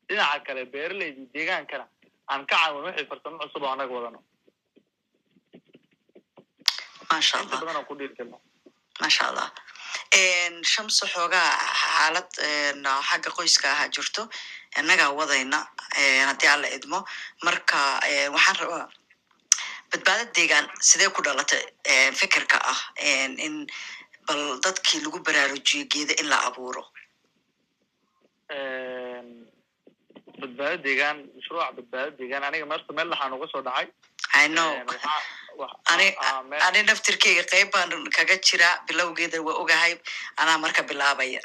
dhinaca kale beeraleydii deegaankana aan ka caawin wixii farsamo cusub oo anaga wadano. Maasha inta allah. Aan shamso xoogaa xaalad xagga qoyska ahaa jirto. Innagaa wadayna haddii alla idmo. Marka waxaan rabaa badbaado deegaan sidee ku dhalatay fikirka ah. In bal dadkii lagu baraarujiyo geeda in la abuuro badbaado deegaan mashruuca badbaado deegaan aniga marta meel dhaxaan uga soo dhacay ani naftirkeyga qayb baan kaga jiraa bilowgeeda waa ogahay anaa marka bilaabaya.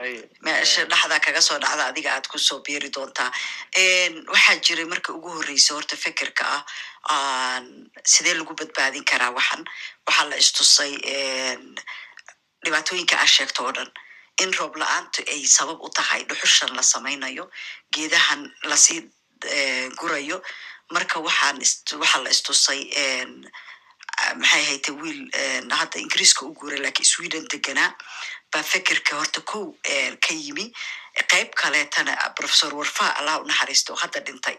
Meesha dhexda kaga soo dhacda adiga aad ku soo biiri doontaa. Waxaa jiray marka ugu horreysa horta fikirka ah sidee lagu badbaadin karaa waxan waxaa la istusay dhibaatooyinka aad sheegto oo dhan. In roob la'aantu ay sabab u tahay dhuxushan la samaynayo geedahan la sii gurayo. Marka waxaan waxaa la istusay maxay haytay wiil hadda ingiriiska u guuray laakiin sweden deganaa baa fikirka horta kow ka yimi qayb kaleetana professor warfa allah u naxariisto hadda dhintay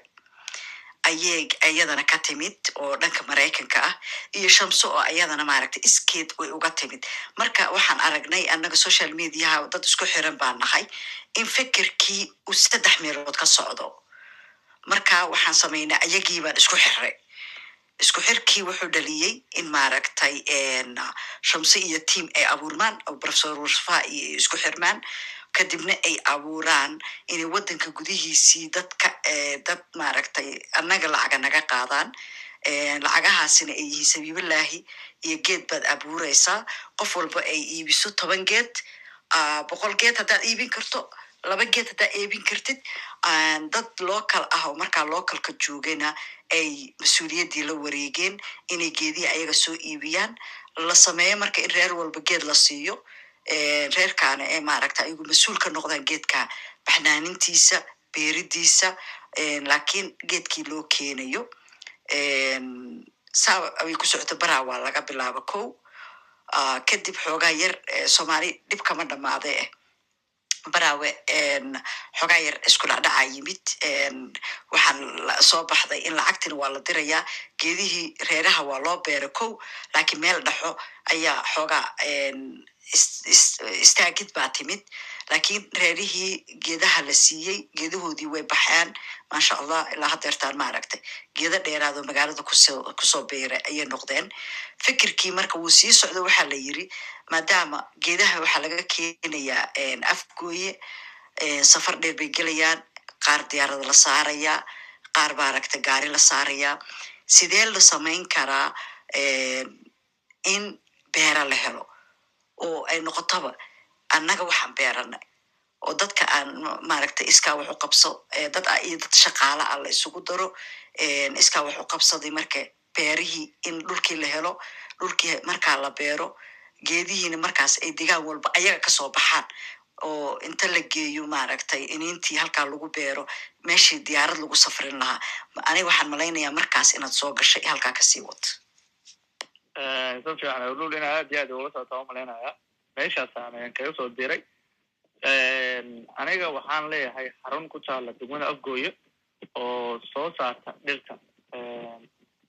ayay iyadana ka timid oo dhanka maraykanka ah iyo shamso oo iyadana maaragtay iskeed way uga timid marka waxaan aragnay annaga social mediaha dad isku xiran baan nahay in fikirkii uu saddex meelood ka socdo marka waxaan samaynay ayagii baan isku xirray isku xirkii wuxuu dhaliyey in maaragtay shamse iyo tiam ay abuurmaan oo professor iyo isku xirmaan. Kadibna ay abuuraan inay waddanka gudihiisii dadka dad maaragtay annaga lacaga naga qaadaan. Lacagahaasina ay yihiin sabiibalaahi iyo geed baad abuureysaa qof walba ay iibiso toban geed boqol geed haddaad iibin karto laba geed haddaad iibin kartid. Dad local ah oo markaa localka joogana ay mas'uuliyaddii la wareegeen inay geedihii ayaga soo iibiyaan la sameeyo marka in reer walba geed la siiyo reerkaana ee maaragta ayagu mas'uul ka noqdaan geedka baxnaanintiisa beeridiisa laakiin geedkii loo keenayo saa ay ku socoto baraa waa laga bilaabo ko kadib xoogaa yar soomaali dhib kama dhamaade eh baraawe xoogaa yar isku dhacdhaca yimid waxaan soo baxday in lacagtina waa la dirayaa geedihii reeraha waa loo beera kow laakiin meel dhexo ayaa xoogaa istaagid baa timid. Laakiin reerihii geedaha la siiyey geedahoodii way baxeen. Maasha allah ilaa hadeertaan maaragtay geeda dheeraadoo magaalada ku soo ku soo beeray ayay noqdeen. Fikirkii marka wuu sii socdo waxaa la yiri maadaama geedaha waxaa laga keenayaa afgooye safar dheer bay gelayaan. Qaar diyaarada la saarayaa qaar maaragtay gaari la saarayaa sidee la samayn karaa in beera la helo oo ay noqotaba annaga waxaan beeranay oo dadka aan maaragtay iskaa wax u qabso dad iyo dad shaqaala ah la isugu daro iskaa wax u qabsaday marka beerihii in dhulkii la helo dhulkii markaa la beero geedihiina markaas ay degaan walba ayaga ka soo baxaan oo inta la geeyo maaragtay iniintii halkaa lagu beero meeshii diyaarad lagu safrin lahaa. Aniga waxaan malaynayaa markaas inaad soo gashay halkaa ka sii wato sa fiican lul inaa aad iyo aad ula socotaa u malaynaya meeshaasaan ayaan kaga soo diray aniga waxaan leeyahay xarun ku taala degmada afgooye oo soo saarta dhirta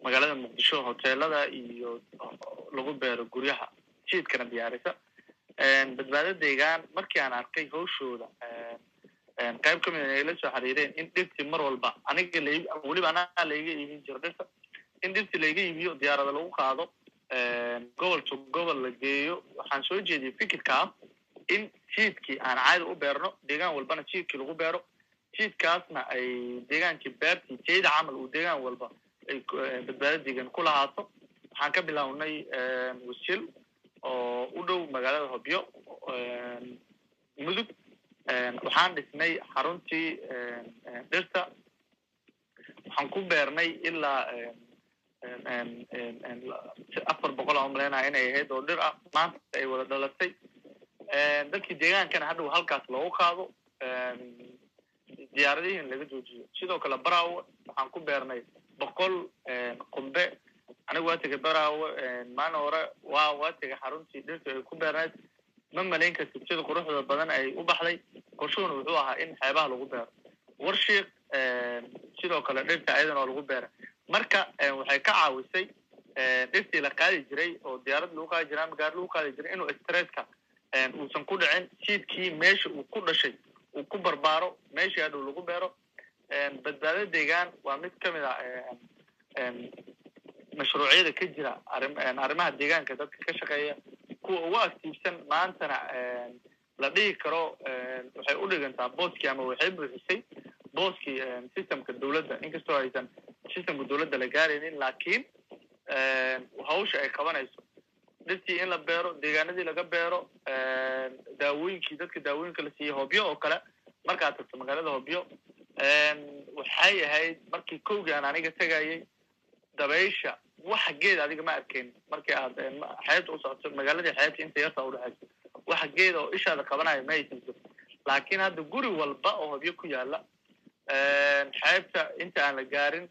magaalada muqdisho hoteelada iyo lagu beero guryaha jiidkana diyaarisa badbaado deegaan markii aan arkay hawshooda qayb ka mid ay la soo xiriireen in dhirtii mar walba aniga weliba anaa laiga iibin jiro dhirta in dhirtii laiga iibiyo diyaarada lagu qaado gobol to gobol la geeyo. Waxaan soo jeediyay fikirkaas in jiidkii aan caadi u beerno deegaan walbana jiidkii lagu beero. Jiidkaasna ay deegaankii beertii jeyda camal uu deegaan walba ay badbaado deegaan ku lahaato. Waxaan ka bilownay wasil oo u dhow magaalada hobyo mudug. Waxaan dhisnay xaruntii dhirta. Waxaan ku beernay ilaa afar boqol aan u malaynaya inay ahayd oo dhir ah maanta ay wada dhalatay. Dadkii deegaankana hadhow halkaas loogu qaado diyaaradihiin laga joojiyo. Sidoo kale baraawe waxaan ku beernay boqol qumbe. Anigu waa tegay baraawe maalin hore waa waa tegay xaruntii. Dhirta ay ku beernayd. Ma malayn kartid sida quruxda badan ay u baxday. Qorshuhuna wuxuu ahaa in xeebaha lagu beero. Warshiik sidoo kale dhirta ayadana oo lagu beera marka waxay ka caawisay dhirtii la qaadi jiray oo diyaarad lagu qaadi jiray ama gaari lagu qaadi jiray inuu stresska uusan ku dhicin siidkii meesha uu ku dhashay uu ku barbaaro meeshii hadhow lagu beero. Badbaado deegaan waa mid ka mid a mashruucyada ka jira arrim arrimaha deegaanka dadka ka shaqeeya. Kuwa ugu aktiibsan maantana la dhihi karo waxay u dhigantaa booskii ama waxay buuxisay booskii systemka dowladda. Inkastoo aysan systemka dowladda la gaaraynin laakiin hawsha ay qabanayso. Dhirtii in la beero deegaanadii laga beero daawooyinkii dadka daawooyinka la siiyey hobyo oo kale. Markaad tagto magaalada hobyo waxay ahayd markii kowgii aan aniga tegayay dabaysha waxa geed adiga ma arkayn markii aad xeebta u socoto magaaladii xeebta inta yarta udhexayso waxa geeda oo ishaada qabanayo ma aysan jirin. Laakiin hadda guri walba oo hobyo ku yaalla xeebta inta aan la gaarin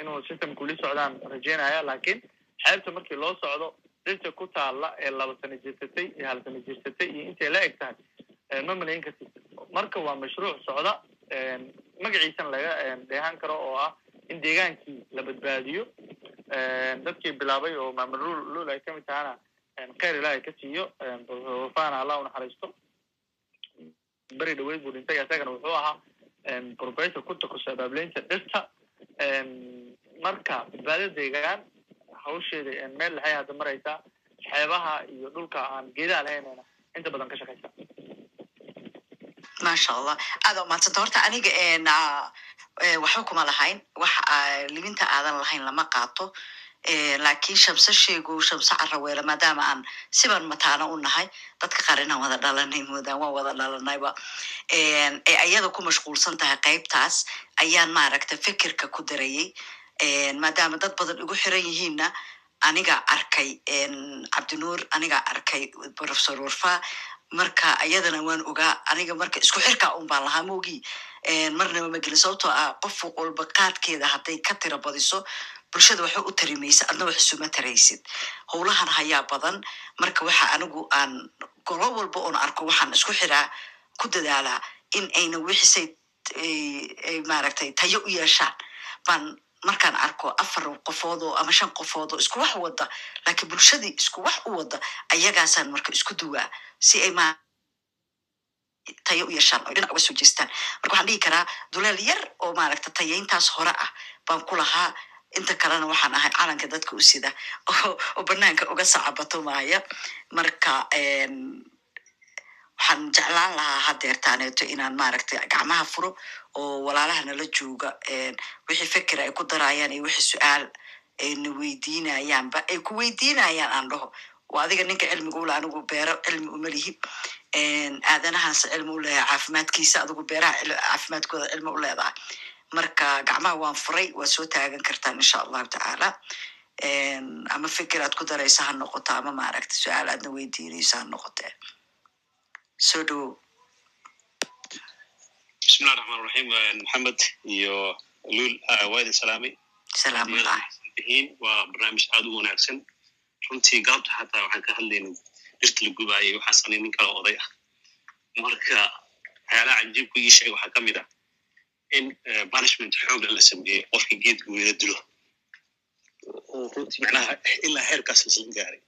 inuu systemku li socdaan rajeynaya laakiin xeebta markii loo socdo dhirta ku taala ee laba sano jirsatay iyo hal sano jirsatay iyo intay la eg tahay ma malayn kartid. Marka waa mashruuc socda magaciisana laga dheehan karo oo ah in deegaankii la badbaadiyo. Dadkii bilaabay oo maamul lul ay ka mid tahana kheyr ilaahay ka siiyo wafana allah u naxariisto. Beri dhaweyd buu dhintay isagana wuxuu ahaa professor ku takusa abaableynta dhirta marka badbaado deegaan hawsheeda meel laxay hadda maraysaa xeebaha iyo dhulka aan geedaha lahaynayna inta badan ka shaqaysa maasha allah aada umahadsanta horta aniga na waxba kuma lahayn. Wax libinta aadan lahayn lama qaato laakiin shamse sheego shamse caraweele maadaama aan siban mataano u nahay dadka qaar inaan wada dhalanay moodaan waan wada dhalanayba ee ayada ku mashquulsan tahay qaybtaas ayaan maaragta fikirka ku darayay maadaama dad badan igu xiran yihiinna aniga arkay cabdinuur aniga arkay professor warfa marka ayadana waan ogaa aniga marka isku xirkaa un baan lahaa mogi marnaba ma gelin sababtoo ah qof walba qaadkeeda hadday ka tira badiso bulshada waxba u tarimaysa adna wax isuma taraysid. Howlahan hayaa badan. Marka waxa anigu aan golo walba oon arko waxaan isku xiraa ku dadaalaa in ayna wixisay maaragtay tayo u yeeshaan. Baan markaan arko afar qofood oo ama shan qofood oo isku wax wada laakiin bulshadii isku wax u wada ayagaasaan marka isku duwaa si ay ma tayo u yeeshaan oo dhinac uga soo jeestaan. Marka waxaan dhihi karaa duleel yar oo maaragta tayayntaas hore ah baan ku lahaa. Inta kalena waxaan ahay calanka dadka u sida oo banaanka uga sacabatomaya marka waxaan jeclaan lahaa hadeertaaneeto inaan maaragtay gacmaha furo oo walaalaha nala jooga wixii fikir ay ku darayaan iyo wixii su'aal ayna weydiinayaanba ay ku weydiinayaan aan dhaho. Waa adiga ninka cilmiga ule anigu beero cilmi uma lihi aadanahaas cilmi u leeyahay caafimaadkiisa adigu beeraha caafimaadkooda cilmi u marka gacmaha waan furay waa soo taagan kartaan insha allahu tacaala. Ama fikir aad ku daraysa ha noqoto ama maaragta su'aal aadna weydiinayso ha noqotee soo dhowow bismillahi raxmaan raxiim maxamed iyo luul waa idin salaamay salaamullah bihiin waa barnaamij aad u wanaagsan. Runtii galabta xataa waxaan ka hadlaynay dhirta la gubaayay waxaa sanay nin kale oday ah. Marka waxyaalaha cajiibku ii sheegay waxaa ka mid ah in punishment xoogla la sameeyey qofka geedka weeda dilo runtii macnaha ilaa heerkaas lasla gaaray.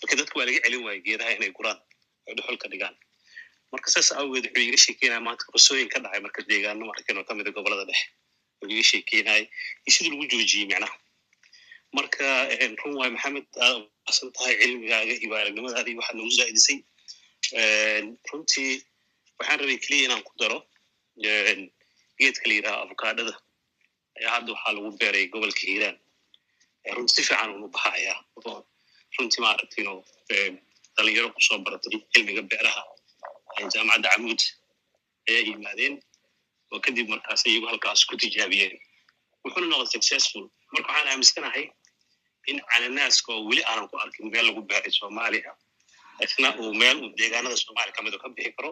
Marka dadka waa laga celin waaya geedaha inay guraan ay dhuxul ka dhigaan marka saas awgeed wuxuu iga sheekeynaya maanta qosooyin ka dhacay marka deegaano markan oo kamida gobollada dhexe. Wuxuu iga sheekeynayay iyo sidii lagu joojiyey macnaha. Marka run waay maxamed aad umasan tahay cilmigaaga iyo aragnimadaadii waxaad nagu zaa'idisay runtii waxaan rabay keliya inaan ku daro geedka la yidhaha avocadada ayaa hadda waxaa lagu beeray gobolka hiiraan. Runti si fiican unu baxayaa. Runtii maaragtino dhalinyaro ku soo baratay cilmiga beeraha jaamacadda camuud ayaa yimaadeen oo kadib markaas iyagu halkaas ku tijaabiyeen. Wuxuuna noqday successful. Marka waxaan aaminsanahay in cananaaska oo weli aanan ku arkin meel lagu beeray soomaaliya isna uu meel uu deegaanada soomaaliya ka mid ka bixi karo.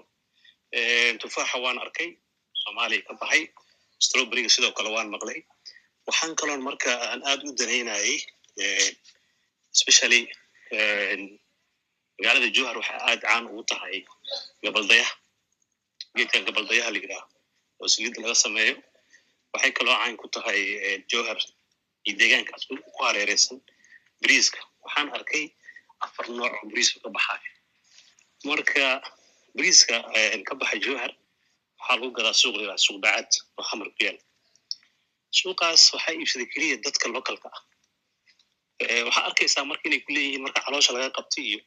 Tufaaxa waan arkay soomaaliya ka baxay stroberiga sidoo kale waan maqlay. Waxaan kaloon marka aan aad u danaynayay especially magaalada johar waxaa aad caan ugu tahay gabaldayaha geedkan gabaldayaha la yidhaah oo saliidda laga sameeyo waxay kaloo caan ku tahay johar iyo deegaankaas ku hareereysan briiska waxaan arkay afar nooc oo briiska ka baxayo marka briiska ka baxa johar waxaa lagu gadaa suuq la yidhaha suuq bacad oo xamar ku yaal. Suuqaas waxaa iibsaday keliya dadka localka ah. Waxaa arkaysaa marka inay ku leeyihiin marka caloosha laga qabto iyo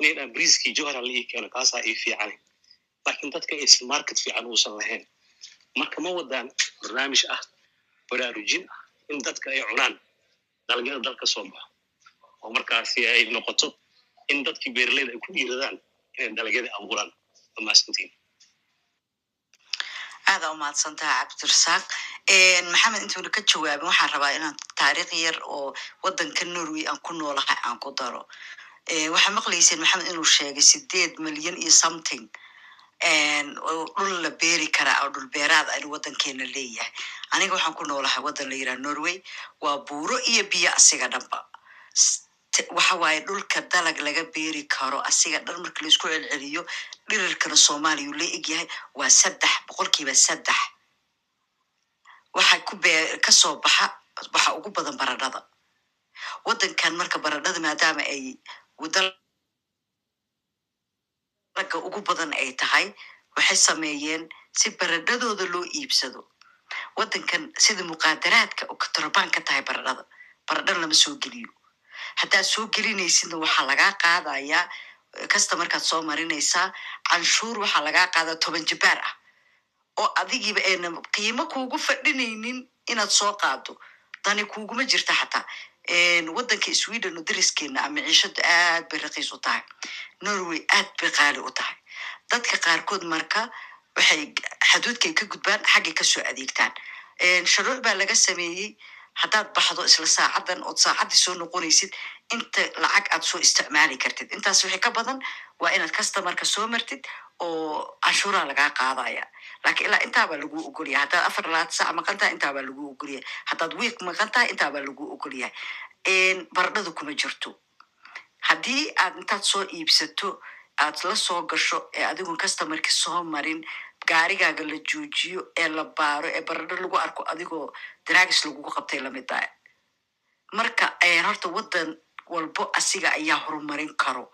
inay dhaan briiskii johara la ii keeno kaasaa ii fiican laakiin dadka aysan market fiican uusan lahayn marka ma wadaan barnaamij ah baraarujin ah in dadka ay cunaan dalagyada dalka soo baxo. Oo markaasi ay noqoto in dadkii beeraleyda ay ku dhiiradaan inay dalagyada abuuraan amaasantiin aada umahadsan tahay cabdirasaaq. Maxamed intuuna ka jawaabin waxaan rabaa inaan taariikh yar oo wadanka norway aan ku noolahay aan ku daro waxaa maqlayseen maxamed inuu sheegay sideed milyan iyo something dhul la beeri karaa oo dhul beeraad aynu wadankeena leeyahay. Aniga waxaan ku noolahay wadan la yidhaha norway. Waa buuro iyo biyo asiga dhanba. Waxa waaye dhulka dalag laga beeri karo asiga dhan marka la isku celceliyo dhirirkana soomaaliya uu la egyahay waa saddex boqolkiiba saddex. Waxa ku bee ka soo baxa waxa ugu badan baradhada. Wadankan marka baradhada maadaama ay dalaga ugu badan ay tahay waxay sameeyeen si baradhadooda loo iibsado. Waddankan sida muqaadaraadka oo katorobaan ka tahay baradhada baradho lama soo geliyo. Haddaad soo gelinaysidna waxaa lagaa qaadayaa kasta markaad soo marinaysaa canshuur waxaa lagaa qaadaa toban jibaar ah. Oo adigiiba ayna qiimo kuugu fadhinaynin inaad soo qaado dani kuuguma jirta xataa waddanka sweden oo dariskeena ah maciishadu aad bay raqiis u tahay norway aad bay qaali u tahay dadka qaarkood marka waxay xaduudkay ka gudbaan xaggay ka soo adeegtaan shuruuc baa laga sameeyey haddaad baxdo isla saacadan ood saacaddii soo noqonaysid inta lacag aad soo isticmaali kartid intaas wixii ka badan waa inaad customarka soo martid oo canshuuraa lagaa qaadaya laakiin ilaa intaabaa lagu ogolyahay haddaad afar labaad saac maqan tahay intaabaa lagu ogolyahay haddaad wiik maqan tahay intaabaa lagu ogolyahay baradhadu kuma jirto haddii aad intaad soo iibsato aad la soo gasho ee adigun customarki soo marin gaarigaaga la joojiyo ee la baaro ee baradho lagu arko adigoo dragis lagugu qabtay la mid tahay marka horta waddan walbo asiga ayaa horumarin karo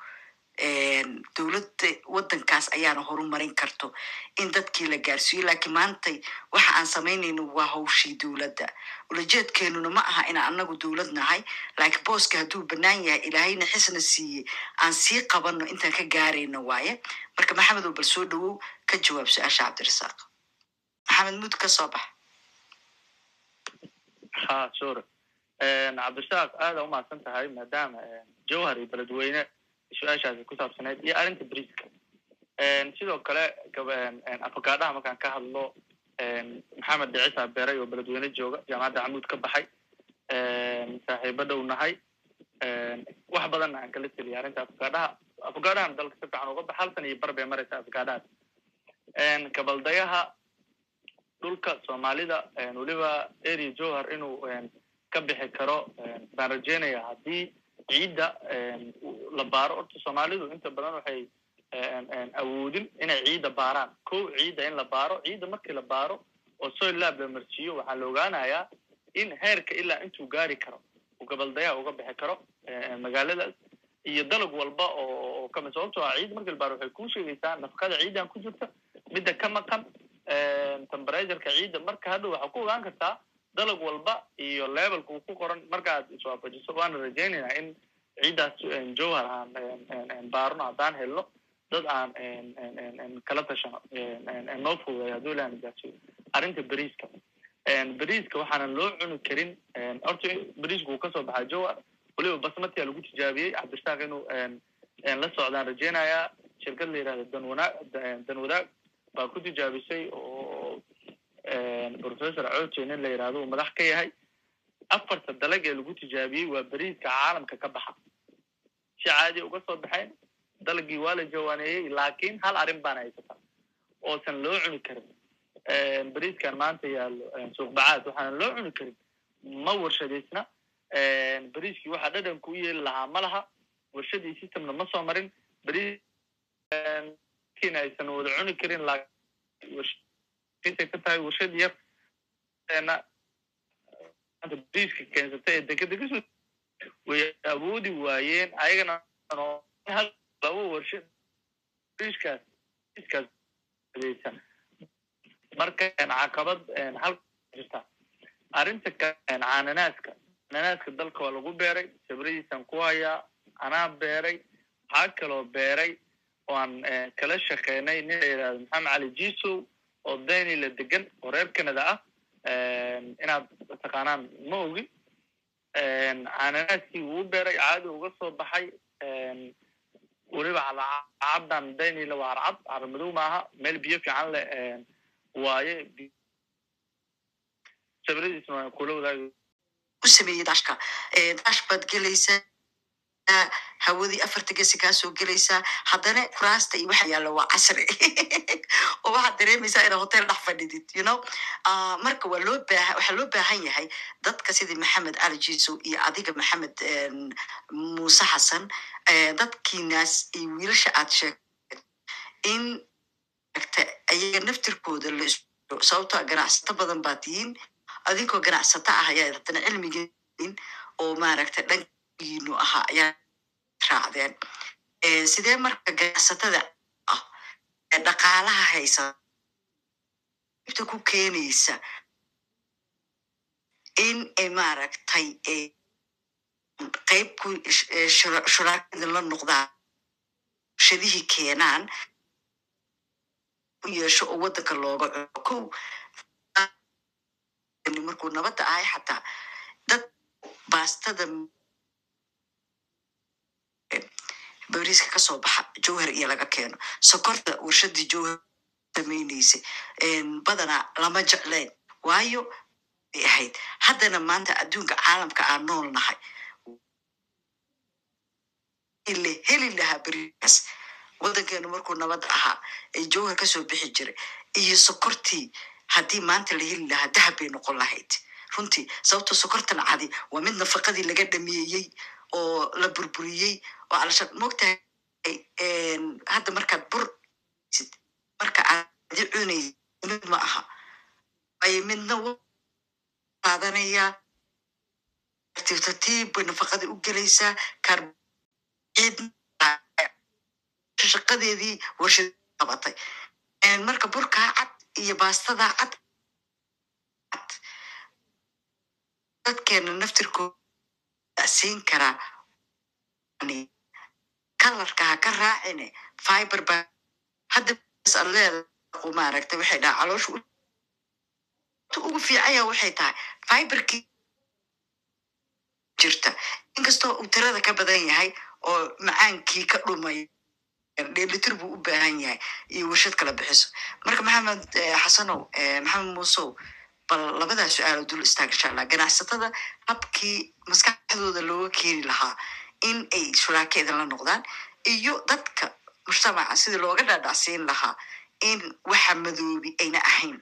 dowladda waddankaas ayaana horumarin karto in dadkii la gaarsiiyo laakiin maantay waxa aan samaynayno waa hawshii dowladda. Ulajeedkeenuna ma aha inaan anagu dowlad nahay laakiin booska hadduu bannaan yahay ilaahayna xisna siiyey aan sii qabanno intaan ka gaarayno waaye. Marka maxamedow bal soo dhawow ka jawaab su'aasha cabdirasaaq. Maxamed mud ka soo bax. Ha sure. Cabdirasaaq aada umahadsan tahay maadaama jawhar iyo beledweyne su'aashaasi ku saabsaneyd iyo arrinta briiska sidoo kale afagaadhaha markaan ka hadlo maxamed dhicisa beeray oo beledweyne jooga jaamacadda camuud ka baxay saaxiibo dhow nahay wax badanna aan kala teliya arrinta afagaadhaha afagaadhahan dalka si fiican uga bax hal san iyo bar bay maraysa afagaadhahaas gabaldayaha dhulka soomaalida weliba area jowhar inuu ka bixi karo baan rajeynaya haddii ciidda la baaro horta soomaalidu inta badan waxay awoodin inay ciidda baaraan. Ko ciidda in la baaro ciidda markii la baaro oo soil lab la marsiiyo waxaa la ogaanayaa in heerka ilaa intuu gaari karo uu gabaldayaha uga bixi karo magaaladaas. Iyo dalag walba oo kami sababtoo ah ciidda markii la baaro waxay kuu sheegaysaa nafaqada ciiddan ku jirta midda ka maqan temperatureka ciidda. Marka hadhow waxaa ku ogaan kartaa dalag walba iyo levelka uu ku qoran. Marka aad iswaafajiso waana rajaynaynaa in ciiddaas jowhar aan baarno haddaan helno dad aan kala tashano noo fududay hadduu ilahan gaarsiiyo arrinta beriiska beriiska waxaanan loo cuni karin horta beriisku uu ka soo baxaa jowhar. Weliba basmatiya lagu tijaabiyey cabdirasaaq inuu la socdaan rajaynayaa. Shirkad la yihahdo danwanaag danwadaag baa ku tijaabisay oo professor coche nin la yihahdo uu madax ka yahay. Afarta dalag ee lagu tijaabiyey waa beriiska caalamka ka baxa. Si caadi uga soo baxeen dalagii waa la jawaaneeyey laakiin hal arrin baana haysataa oosan loo cuni karin. Beriiskan maanta yaallo suuq bacaad waxaanan loo cuni karin. Ma warshadaysna beriiskii waxaa dhadhanku u yeeli lahaa ma laha. Warshadii systemna ma soo marin. Beriiskiina aysan wada cuni karin ka tahay warshad yar beriiska keensata ee dekeda ka soo way awoodi waayeen ayagana laba warshad beriiskaas adeysan marka caqabad halka jirta arrinta cananaaska cananaaska dalka waa lagu beeray sabradiisan ku hayaa anaa beeray waxaa kaloo beeray oo kala shaqeynay nin la yidhahdo maxamed cali jisow oo daynila degan oo reer canada ah inaad taqaanaan. Ma ogi? Cananaaskii wuu beeray caadi uga soo baxay. Weliba cadcaddan daynila waa carcad carmadow maaha meel biyo fiican leh waaye sabradiisna waa kula wadaagi. U sameeyey dashka dash baad gelaysaa hawadii afarta gesi kaasoo gelaysaa haddana kuraasta iyo waxa yaalla waa casri. Oo waxaad dareemaysaa inaad hotel dhex fadhidid you know? Marka waa loo baaha waxaa loo baahan yahay dadka sidii maxamed cali jiso iyo adiga maxamed muuse xasan dadkiinaas iyo wiilasha aad sheegtay in ayaga naftirkooda la sababtoo ganacsato badan baa tihiin. Adinkoo ganacsato ah ayaa haddana cilmigiin oo maaragtay dhankiinu ahaa ayaa raacdeen sidee marka ganacsatada ah ee dhaqaalaha haysa. Dhibta ku keenaysa. In ay maaragtay eh, qayb ku sh- eh, shura- shuraakada la noqdaan shadihii keenaan u yeesho oo waddanka looga cuno. Kow markuu nabadda ahay xataa dad baastada bariiska ka soo baxa jowhar iyo laga keeno. Sokorta warshadii jowhar samayneysay badanaa lama jecleen waayo ay ahayd. Haddana maanta adduunka caalamka aan nool nahay. Ile heli lahaa beriikaas waddankeenu markuu nabadda ahaa ay jowhar ka soo bixi jiray. Iyo sokortii haddii maanta la heli lahaa dahab bay noqon lahayd. Runtii sababto sokortan cadi waa mid nafaqadii laga dhameeyey oo la burburiyey oo alasha mogtahay hadda markaad bur marka aad cunaysid mid ma aha. Ay midna wuu qaadanayaa. Tartiib bay nafaqadii u gelaysaa shaqadeedii warshad qabatay. Marka burkaa cad iyo baastadaa cad. Dadkeena naftirkooda siin karaa kalarka ha ka raacine fiber ba. Hadda ad leedahay maaragtay waxay dhaha caloosha ugu fiicanya waxay tahay fiberkii jirta. Inkastoo uu tirada ka badan yahay oo macaankii ka dhumay dheelitir buu u baahan yahay iyo warshad kala bixiso. Marka maxamed xasanow maxamed muusow bal labadaa su'aalo dul istaag insha ganacsatada habkii maskaxdooda looga keeni lahaa in ay shuraaka idinla noqdaan iyo dadka mujtamaca sidii looga dhaadhacsiin lahaa in waxa madoobi ayna ahayn